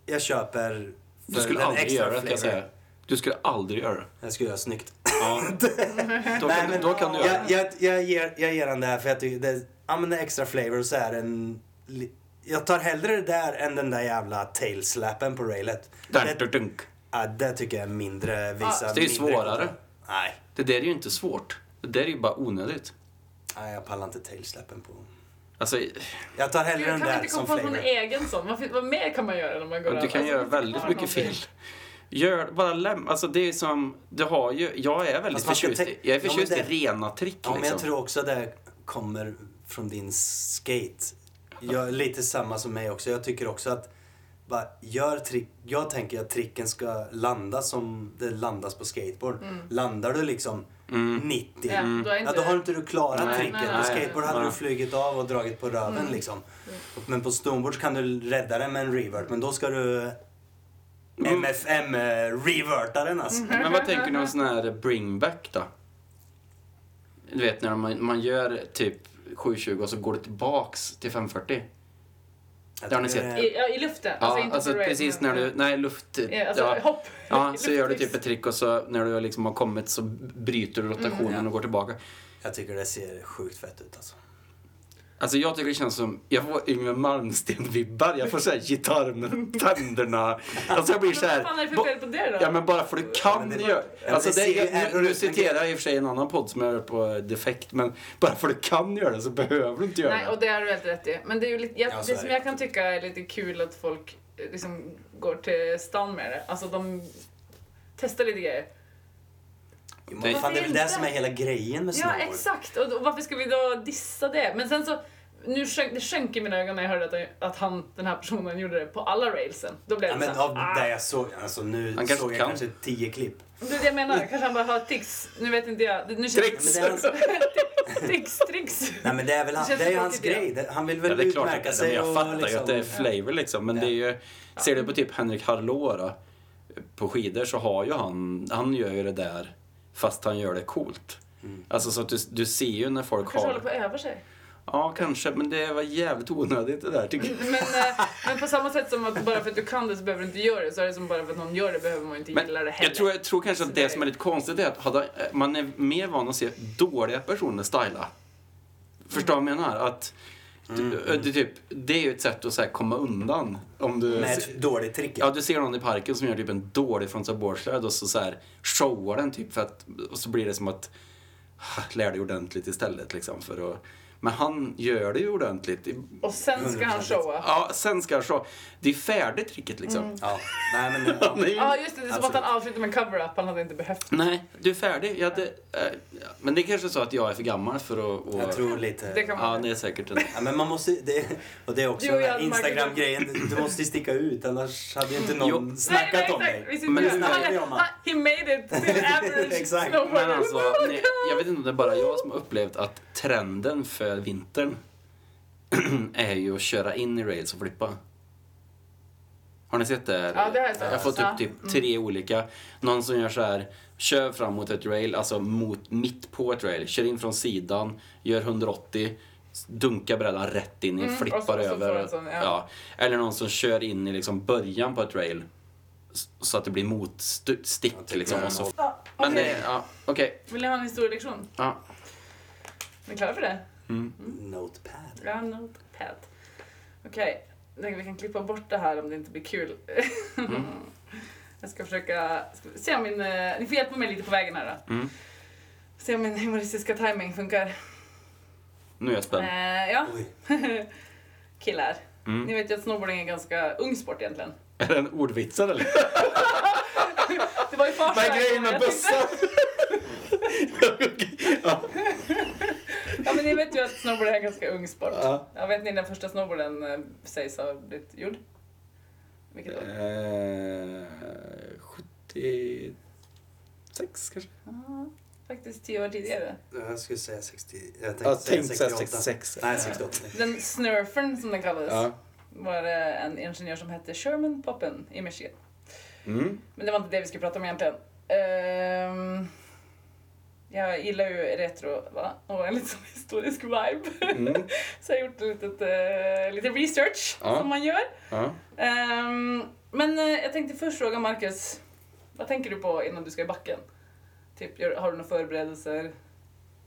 jag köper... Du för skulle den aldrig extra göra det, kan jag flavor. säga. Du skulle aldrig göra det. Jag skulle göra snyggt. Ja. Då, Nej, kan, men då kan du göra jag, det. jag, jag, ger, jag ger den det här för jag tycker det, är extra flavor och så är den... li- Jag tar hellre det där än den där jävla tailslappen på railet. Dunk. ja, det tycker jag är mindre visa. det är ju svårare. Nej, Det där är ju inte svårt. Det där är ju bara onödigt. nej, jag pallar inte tailslappen på. Alltså, Jag tar hellre den kan man där inte som komma på flavor. någon egen sån? Vad, mer kan man göra när man går du över? kan Alltså, göra väldigt mycket fel. Gör, bara läm, alltså det är som, du har ju, jag är väldigt förtjust i, jag är Ja, förtjust det- i rena trick Ja, men liksom. jag tror också det kommer från din skate. Jag, lite samma som mig också. Jag tycker också att bara gör trick. Jag tänker att tricken ska landa som det landas på skateboard. Landar du liksom 90, Mm. Ja, då ja, har inte du klarat Nej, tricket. nej, på nej. skateboard hade Nej. du flugit av och dragit på röven Mm. liksom. Men på snowboard kan du rädda den med en revert. Men då ska du Mm. MFM reverta den alltså. Men vad tänker ni om sån här bringback då? Du vet när man, man gör typ 720 och så går det tillbaks till 540. Jag Det har ni sett. I, ja, I luften. Ja, alltså inte alltså precis men- när du, nej luft, Ja, alltså, ja, hopp. ja så gör du typ ett trick och så när du liksom har kommit så bryter du rotationen Mm, ja. och går tillbaka. Jag tycker det ser sjukt fett ut alltså. Alltså jag tycker det känns som, jag får Yngwie Malmsteen-vibbar. Jag får såhär gitarr med tänderna. Alltså jag blir Men såhär... vad fan är det för fel på det då? Ja men bara för du kan det- göra... ja, Alltså det det, jag, nu, nu citerar jag i och för sig en annan podd som jag hör på Defekt. Men bara för du kan göra det så behöver du inte göra Nej, och det. det har du helt rätt i. Men det, är ju lite, jag, Ja, det som det. jag kan tycka är lite kul att folk eh, liksom går till stan med det. Alltså de testar lite grejer. Jo, Det- men fan, det är väl det som är hela grejen med Ja, snowboard. exakt. Och, då, varför ska vi då dissa det? Men sen så, nu sjönk, det sjönk i mina ögon när jag hörde att, han- att han, den här personen gjorde det på alla railsen. Då blev Ja, det men så av ah. det jag såg, alltså nu Han såg jag kan. kanske tio klipp. Det är det jag menar. Kanske han bara har tics. Nu vet inte jag. Nu känns- Tricks! Men det är hans, Tricks, tricks. nej men det är väl han, Det det är ju hans grej. Det, han vill väl Ja, det är klart utmärka att det, sig jag fattar ju liksom, att det är flavor liksom. Men Ja. det är ju, ser du på typ Henrik Harlaut då, på skidor så har ju han, han gör ju det där fast han gör det coolt. Mm. Alltså så att du, du ser ju när folk Kanske håller har... på att öva sig. Ja, kanske, men det var jävligt onödigt det där tycker jag. Men, eh, men på samma sätt som att bara för att du kan det så behöver du inte göra det, så är det som bara för att någon gör det behöver man inte Men gilla det heller. jag tror, jag tror kanske att det det som är lite konstigt är att hade, man är mer van att se dåliga personer styla. Förstår du vad jag menar? Att du, det, typ, det är ju ett sätt att så här, komma undan. Om du, med ett dåligt trick. ja, du ser någon i parken som gör typ en dålig frontside boardsled och så, så här, showar den typ för att, och så blir det som att "Ah, lär dig ordentligt istället liksom för att men han gör det ju ordentligt. Och sen ska han 100%. showa. Ja, sen ska han showa. Det är färdigt tricket liksom. Mm. Ja. Nej men... Ju- Ja, just det. Det är som att han avslutar med en cover-up. Han hade inte behövt. Nej, du är färdig. Jag hade, äh, ja, men det är kanske så att jag är för gammal för att... Och, Jag tror lite... Det kan Ja, man det är säkert en... Ja, men man måste det, och det är också Instagram-grejen. Du- måste ju sticka ut annars hade ju inte någon Jo. snackat om nej, dig. Vi sitter Men det snackar vi om, han, he made it till average Exakt. Men alltså, nej, jag vet inte om det är bara jag som har upplevt att trenden för vintern är ju att köra in i rails och flippa. Har ni sett det? Ja, det har jag sett. Jag har fått Ja. upp typ tre olika. Någon som gör så här, kör fram mot ett rail, alltså mot, mitt på ett rail, kör in från sidan, gör 180, dunkar brädan rätt in i, Mm, och flippar så- så över. en sån, ja. Eller någon som kör in i liksom början på ett rail så att det blir motstick tycker liksom. Och så. Ja, Men det, ja, okej. Vill ni ha en historielektion? Ja. Är ni klara för det? Notepad. Ja, notepad. Okej, tänker vi kan klippa bort det här om det inte blir kul. Jag ska försöka se om min... eh, Ni får hjälpa mig lite på vägen här då. Mm. Se om min humoristiska timing funkar. Nu är jag spänd. Eh, ja, killar. Mm. Ni vet ju att snowboarding är en ganska ung sport egentligen. Är det en ordvitsare eller? Det var ju farsa. Vad är grejen med bössan? ja. Ja men ni vet ju att snowboard är en ganska ung sport. Ja. Ja, vet ni när första snowboarden eh, sägs ha blivit gjord? Vilket år? Eh, 76 kanske? Ja, faktiskt tio år tidigare. Jag skulle säga 60... Jag tänkte Ja, säga tänk såhär 68. 66. Nej, 68. Den snurfern som den kallades Ja. var det en ingenjör som hette Sherman Poppen i Michigan. Mm. Men det var inte det vi skulle prata om egentligen. Ehm, jag gillar ju retro va? och en lite sån historisk vibe. Mm. Så jag har gjort lite, uh, lite research Ja. som man gör. Ja. Ehm, men eh, jag tänkte först fråga Marcus, vad tänker du på innan du ska i backen? Typ, gör, har du några förberedelser?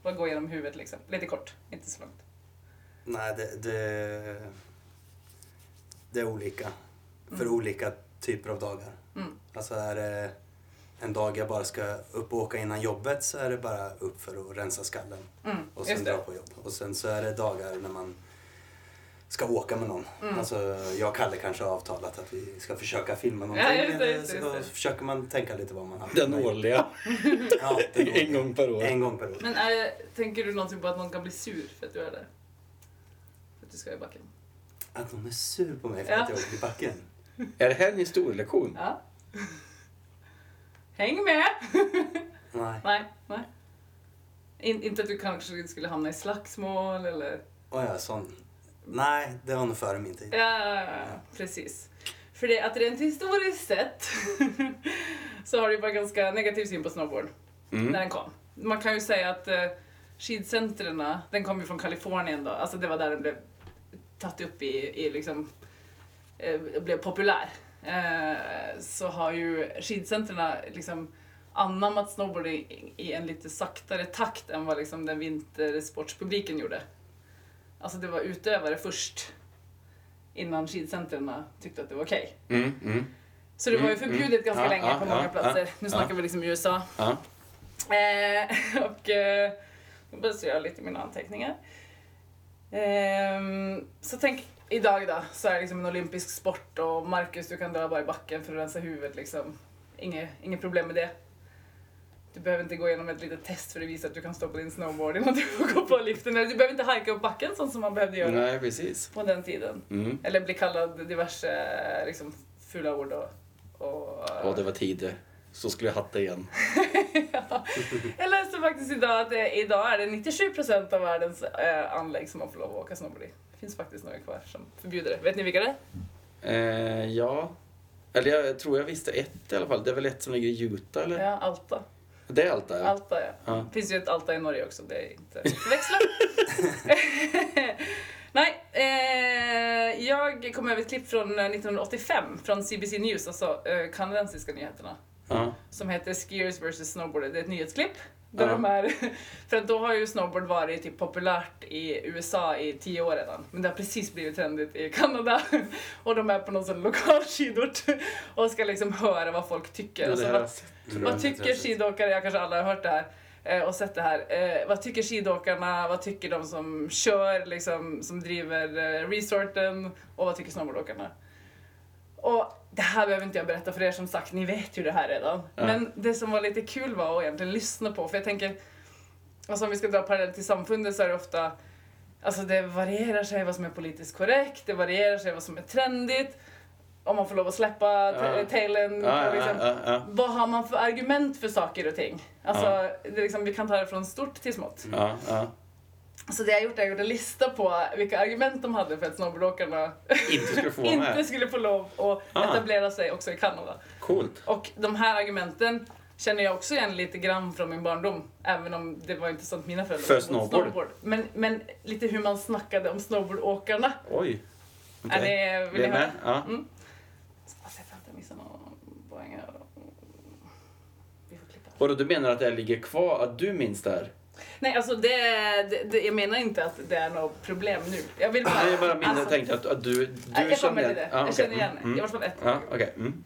Vad går genom huvudet liksom? Lite kort, inte så långt. Nej, det, det, det är olika. För Mm. olika typer av dagar. Mm. Alltså är det en dag jag bara ska upp och åka innan jobbet så är det bara upp för att rensa skallen Mm, och sen dra på jobb. Och sen så är det dagar när man ska åka med någon. Mm. Alltså jag och Kalle kanske har avtalat att vi ska försöka filma någonting. Ja, just det, just det, så det. försöker man tänka lite vad man har Den årliga. Ja, den årliga. En gång per år. En gång per år. Men är, tänker du någonting på att någon kan bli sur för att du är där? För att du ska i backen? Att de är sur på mig för Ja. att jag åker i backen. Är det här en historielektion? Ja. Häng med! Nej. nej, nej. In, inte att du kanske skulle hamna i slagsmål eller... Oh ja, sån. Nej, det var nog före min tid. Ja, precis. För det att rent historiskt sett så har det varit ganska negativ syn på snowboard när Mm. den kom. Man kan ju säga att eh, skidcentren, den kom ju från Kalifornien då, alltså det var där den blev tagit upp i, i liksom, eh, blev populär. Eh, så har ju skidcentren liksom anammat snowboarding i- en lite saktare takt än vad liksom den vintersportspubliken gjorde. Alltså det var utövare först innan skidcentren tyckte att det var okej. Mm. Mm. Så det var ju Mm, förbjudet mm. ganska Ja, länge på många platser. nu snackar vi liksom USA. Eh, och eh, jag börjar göra lite mina anteckningar. Ehm, så tänk idag då, så är det liksom en olympisk sport och Marcus du kan dra bara i backen för att rensa huvudet liksom. Inget, inget problem med det. Du behöver inte gå igenom ett litet test för att visa att du kan stå på din snowboard innan du får gå på liften. Eller du behöver inte hajka upp backen sånt som man behövde göra Nej, precis. på den tiden. Mm. Eller bli kallad diverse liksom, fula ord och... och Och det var tid. Så skulle jag hatta igen. Jag läste faktiskt idag att det, idag är det 97% av världens eh, anlägg som man får lov att åka snowboard i. Det finns faktiskt några kvar som förbjuder det. Vet ni vilka det är? Eh, ja. Eller jag tror jag visste ett i alla fall. Det är väl ett som ligger i Utah eller? Ja, Alta. Det är Alta ja. Alta ja. Ja. Det finns ju ett Alta i Norge också, det är inte förväxla. Nej, eh, jag kom över ett klipp från eh, 1985 från CBC News, alltså eh, kanadensiska nyheterna. Som heter Skiers vs Snowboard. Det är ett nyhetsklipp. Där Ja. de är, för att då har ju snowboard varit typ populärt i USA i tio år redan. Men det har precis blivit trendigt i Kanada. Och de är på någon sån lokal skidort och ska liksom höra vad folk tycker. Alltså, vad, vad tycker skidåkare, jag kanske alla har hört det här eh, och sett det här. Eh, vad tycker skidåkarna, vad tycker de som kör, liksom, som driver eh, resorten och vad tycker snowboardåkarna? Och det här behöver inte jag berätta för er som sagt, ni vet ju det här redan. Ja. Men det som var lite kul var att egentligen lyssna på, för jag tänker, alltså om vi ska dra parallell till samfundet så är det ofta, alltså det varierar sig vad som är politiskt korrekt, det varierar sig vad som är trendigt, om man får lov att släppa Ja. tailen. Ja, liksom, ja, vad har man för argument för saker och ting? Alltså, det liksom, vi kan ta det från stort till smått. Så det jag gjort är att jag gjort en lista på vilka argument de hade för att snowboardåkarna Inte skulle få inte skulle få lov att Ah. etablera sig också i Kanada. Coolt. Och de här argumenten känner jag också igen lite grann från min barndom. Även om det var inte sånt mina föräldrar För mot snowboard? Men, men lite hur man snackade om snowboardåkarna. Oj. Är Okej. det, vill Vi ni är höra? Ja. Mm. Någon poäng här. Vi får klippa. Och då, du menar att det ligger kvar, att du minns det här? Nej, alltså det, det, det, jag menar inte att det är något problem nu. Jag vill bara... Nej, jag bara minns, jag alltså, tänkte att, att du, du jag känner till det. Ja, jag okej. känner igen det. Mm, I alla fall ett. Ja, okej. Mm.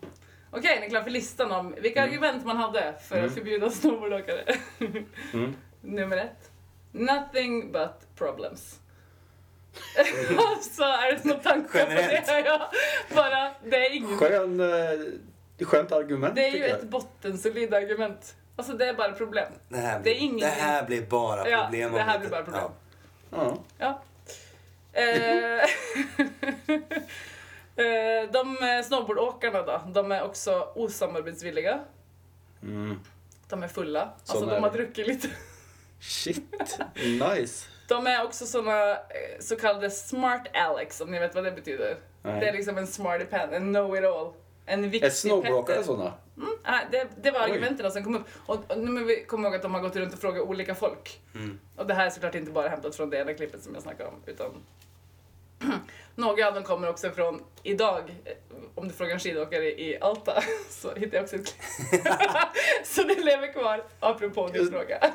Okej, ni är klara för listan om vilka Mm. argument man hade för Mm. att förbjuda snowboardåkare. Mm. nummer ett. Nothing but problems. så är det någon tanke på det? Ja, bara, det är inget. Skön, eh, skönt argument Det är ju jag. ett bottensolid argument. Alltså det är bara problem. Det här, Det blir, är ingenting. det här blir bara Ja, problem. det om här blir bara problem. Ja. Ja. Eh, eh, de snowboardåkarna då, de är också osamarbetsvilliga. Mm. De är fulla. Alltså Sån de är har det. druckit lite. Shit, nice. De är också såna eh, så kallade smart alex om ni vet vad det betyder. Nej. Det är liksom en smarty pan, en know-it-all. En Är viktig snowboardåkare petter. sådana? Mm, nej, det, det var argumenten som kom upp. Och, och nu komma ihåg att de har gått runt och frågat olika folk. Mm. Och det här är såklart inte bara hämtat från det ena klippet som jag snackade om. Utan några av dem kommer också från idag. Om du frågar en skidåkare i Alta så hittar jag också ett klipp. så det lever kvar, apropå din fråga.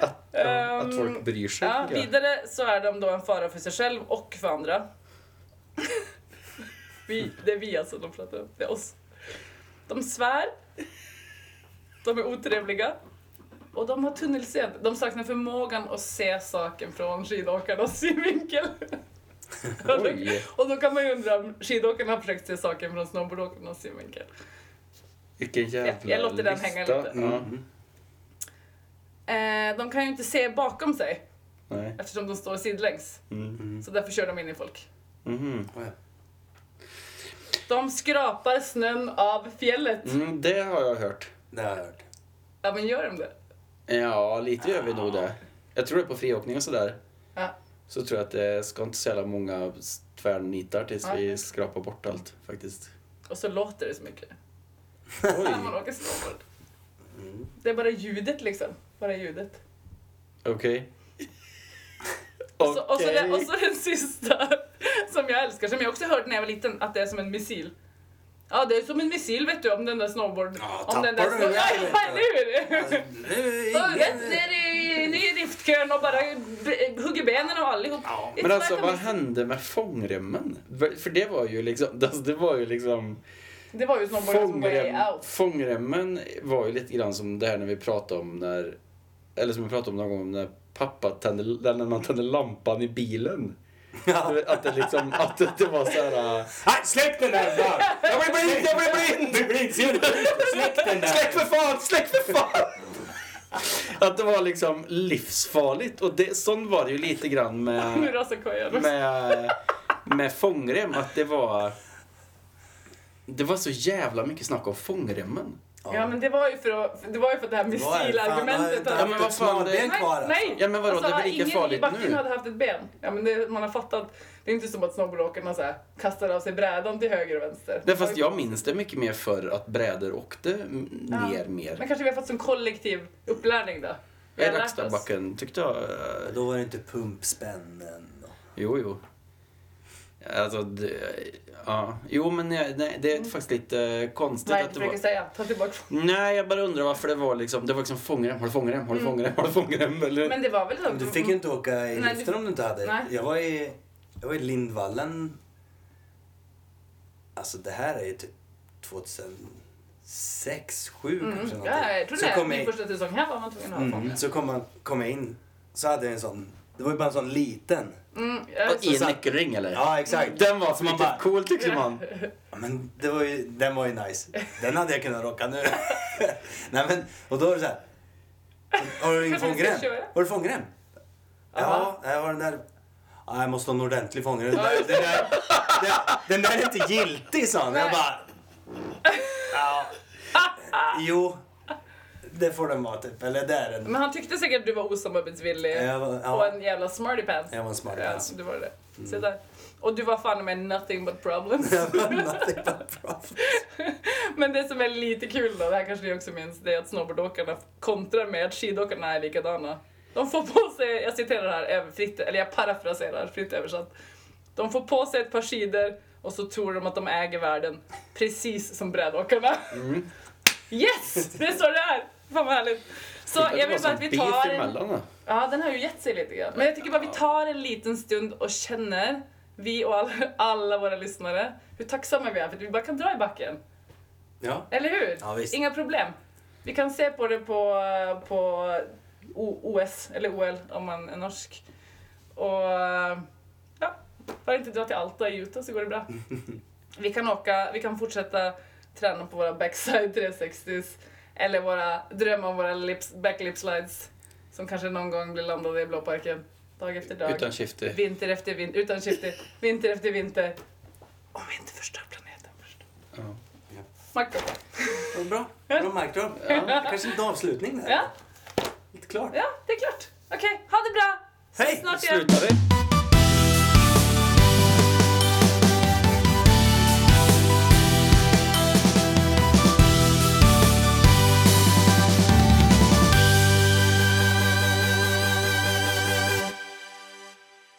Att, att Ehm, folk bryr sig. Ja, vidare så är de då en fara för sig själv och för andra. vi, det är vi alltså de pratar om, det är oss. De svär. De är otrevliga. Och de har tunnelseende. De saknar förmågan att se saken från skidåkarnas synvinkel. och, då, Oj. och då kan man ju undra om skidåkarna har försökt se saken från snowboardåkarnas synvinkel. Vilken jävla jag låter den lista. hänga lite. Ja. Mm. Eh, de kan ju inte se bakom sig Nej. eftersom de står sidlängs. Mm. Mm. Så därför kör de in i folk. Mhm. Oh, ja. De skrapar snön av fjället. Mm, det har jag hört. Det har jag hört. Ja, men gör de det? Ja, lite gör vi nog det. Jag tror det är på friåkning och sådär. Ja. Så tror jag att det ska inte så jävla många tvärnitar tills Ja. vi skrapar bort allt faktiskt. Och så låter det så mycket. När man Oj, åker snowboard. Mm. Det är bara ljudet liksom. Bara ljudet. okej. Och så, och, så den, och så den sista som jag älskar, som jag också hörde när jag var liten, att det är som en missil. Ja, det är som en missil vet du, om den där snowboard... Ja, om den där du Ja, eller hur? Alltså, ingen- ner i, ner i riftkön och bara hugger benen av allihop. Ja. Men alltså vad hände med fångremmen? För det var ju liksom, alltså, det var ju liksom Det var ju fångrem, out. Fångremmen var ju lite grann som det här när vi pratade om när, eller som vi pratade om någon gång när pappa tände, när man tände lampan i bilen. Ja. Att det liksom, att det, var så här. äh, Nej, släck den där! Bra. Jag blir blind, jag blir blind! Du blir ser du? Släck den där! Släck för fan, släck för fan! Att det var liksom livsfarligt. Och det, sån var det ju lite grann Nu med, rasar kojan. med, med fångrem. Att det var... Det var så jävla mycket snack om fångremmen. Ja men det var ju för att, det var ju för att det här det? Missilargumentet. Ja, men vad fan, smalben det- kvar alltså. Nej! Ja men vadå, det är väl lika ingen i farligt backen nu? hade haft ett ben. Ja men det, man har fattat. Det är inte som att snowboardåkarna så här, kastar av sig brädan till höger och vänster. Nej, fast jag minns det mycket mer förr att brädor åkte Ja. ner mer. Men kanske vi har fått som kollektiv upplärning då. I. Rackstadbacken tyckte jag... Då var det inte pumpspännen. Jo, jo. Alltså, det, ja. Jo, men nej, nej, det är faktiskt lite konstigt är att det var... säga? Ta tillbaka. Nej, jag bara undrar varför det var liksom... Det var liksom fångrem, har du fångrem, har du fångrem, har du fångrem? Eller? Men det var väl så. Du fick ju inte åka i Nej, liften du- om du inte hade. Nej. Jag var i, jag var i Lindvallen. Alltså det här är ju typ 2006, 2007 Mm. kanske Ja, jag tror så det. kom Min jag, första säsong här var man tvungen att ha mm, så kom, man, kom jag in. Så hade jag en sån. Det var ju bara en sån liten. Mm, I en nyckelring eller? Ja exakt. Den var Så man riktigt bara- cool tyckte man. Ja, men det var ju, den var ju nice. Den hade jag kunnat rocka nu. Nej men, och då är det så här. Har du ingen fångrem? Har du fångrem? Ja, jag har den där. Ja, jag måste ha en ordentlig fångrem. Den där, den där, den, den där är inte giltig sa han. Jag bara... Ja. Jo. Det får den vara typ. Eller det är den. Men han tyckte säkert att du var osamarbetsvillig Jag var, och ja, en jävla smarty pants. jag var en smarty Ja, pants. du var det. Se där. Och du var fan med nothing but problems. Jag var nothing but problem. Men det som är lite kul då, det här kanske ni också minns, det är att snowboardåkarna kontrar med att skidåkarna är likadana. De får på sig, jag citerar här över- fritt, eller jag parafraserar fritt översatt. De får på sig ett par skidor och så tror de att de äger världen. Precis som brädåkarna. Mm. Yes! Det är så det är! Fan vad härligt. Så jag vill bara att vi tar en... Ja, den har ju gett sig lite grann. Men jag tycker bara vi tar en liten stund och känner, vi och alla, alla våra lyssnare, hur tacksamma vi är för att vi bara kan dra i backen. Ja. Eller hur? Ja, visst. Inga problem. Vi kan se på det på, på O- OS, eller OL om man är norsk. Och ja, bara inte dra till Alta i Utah så går det bra. Vi kan åka, vi kan fortsätta träna på våra backside 360s eller våra drömma om våra lips, backlip slides som kanske någon gång blir landade i blåparken dag efter dag. Utan skifte. Vinter efter vinter, utan skifte, vinter efter vinter. Om vi inte förstör planeten först. Ja. Marco. Vad bra. Bra mic drop. Ja. Kanske en avslutning där. Ja, Lite klart. ja, det är klart. Okej, ha det bra! Hej! Snart igen. Slutar vi?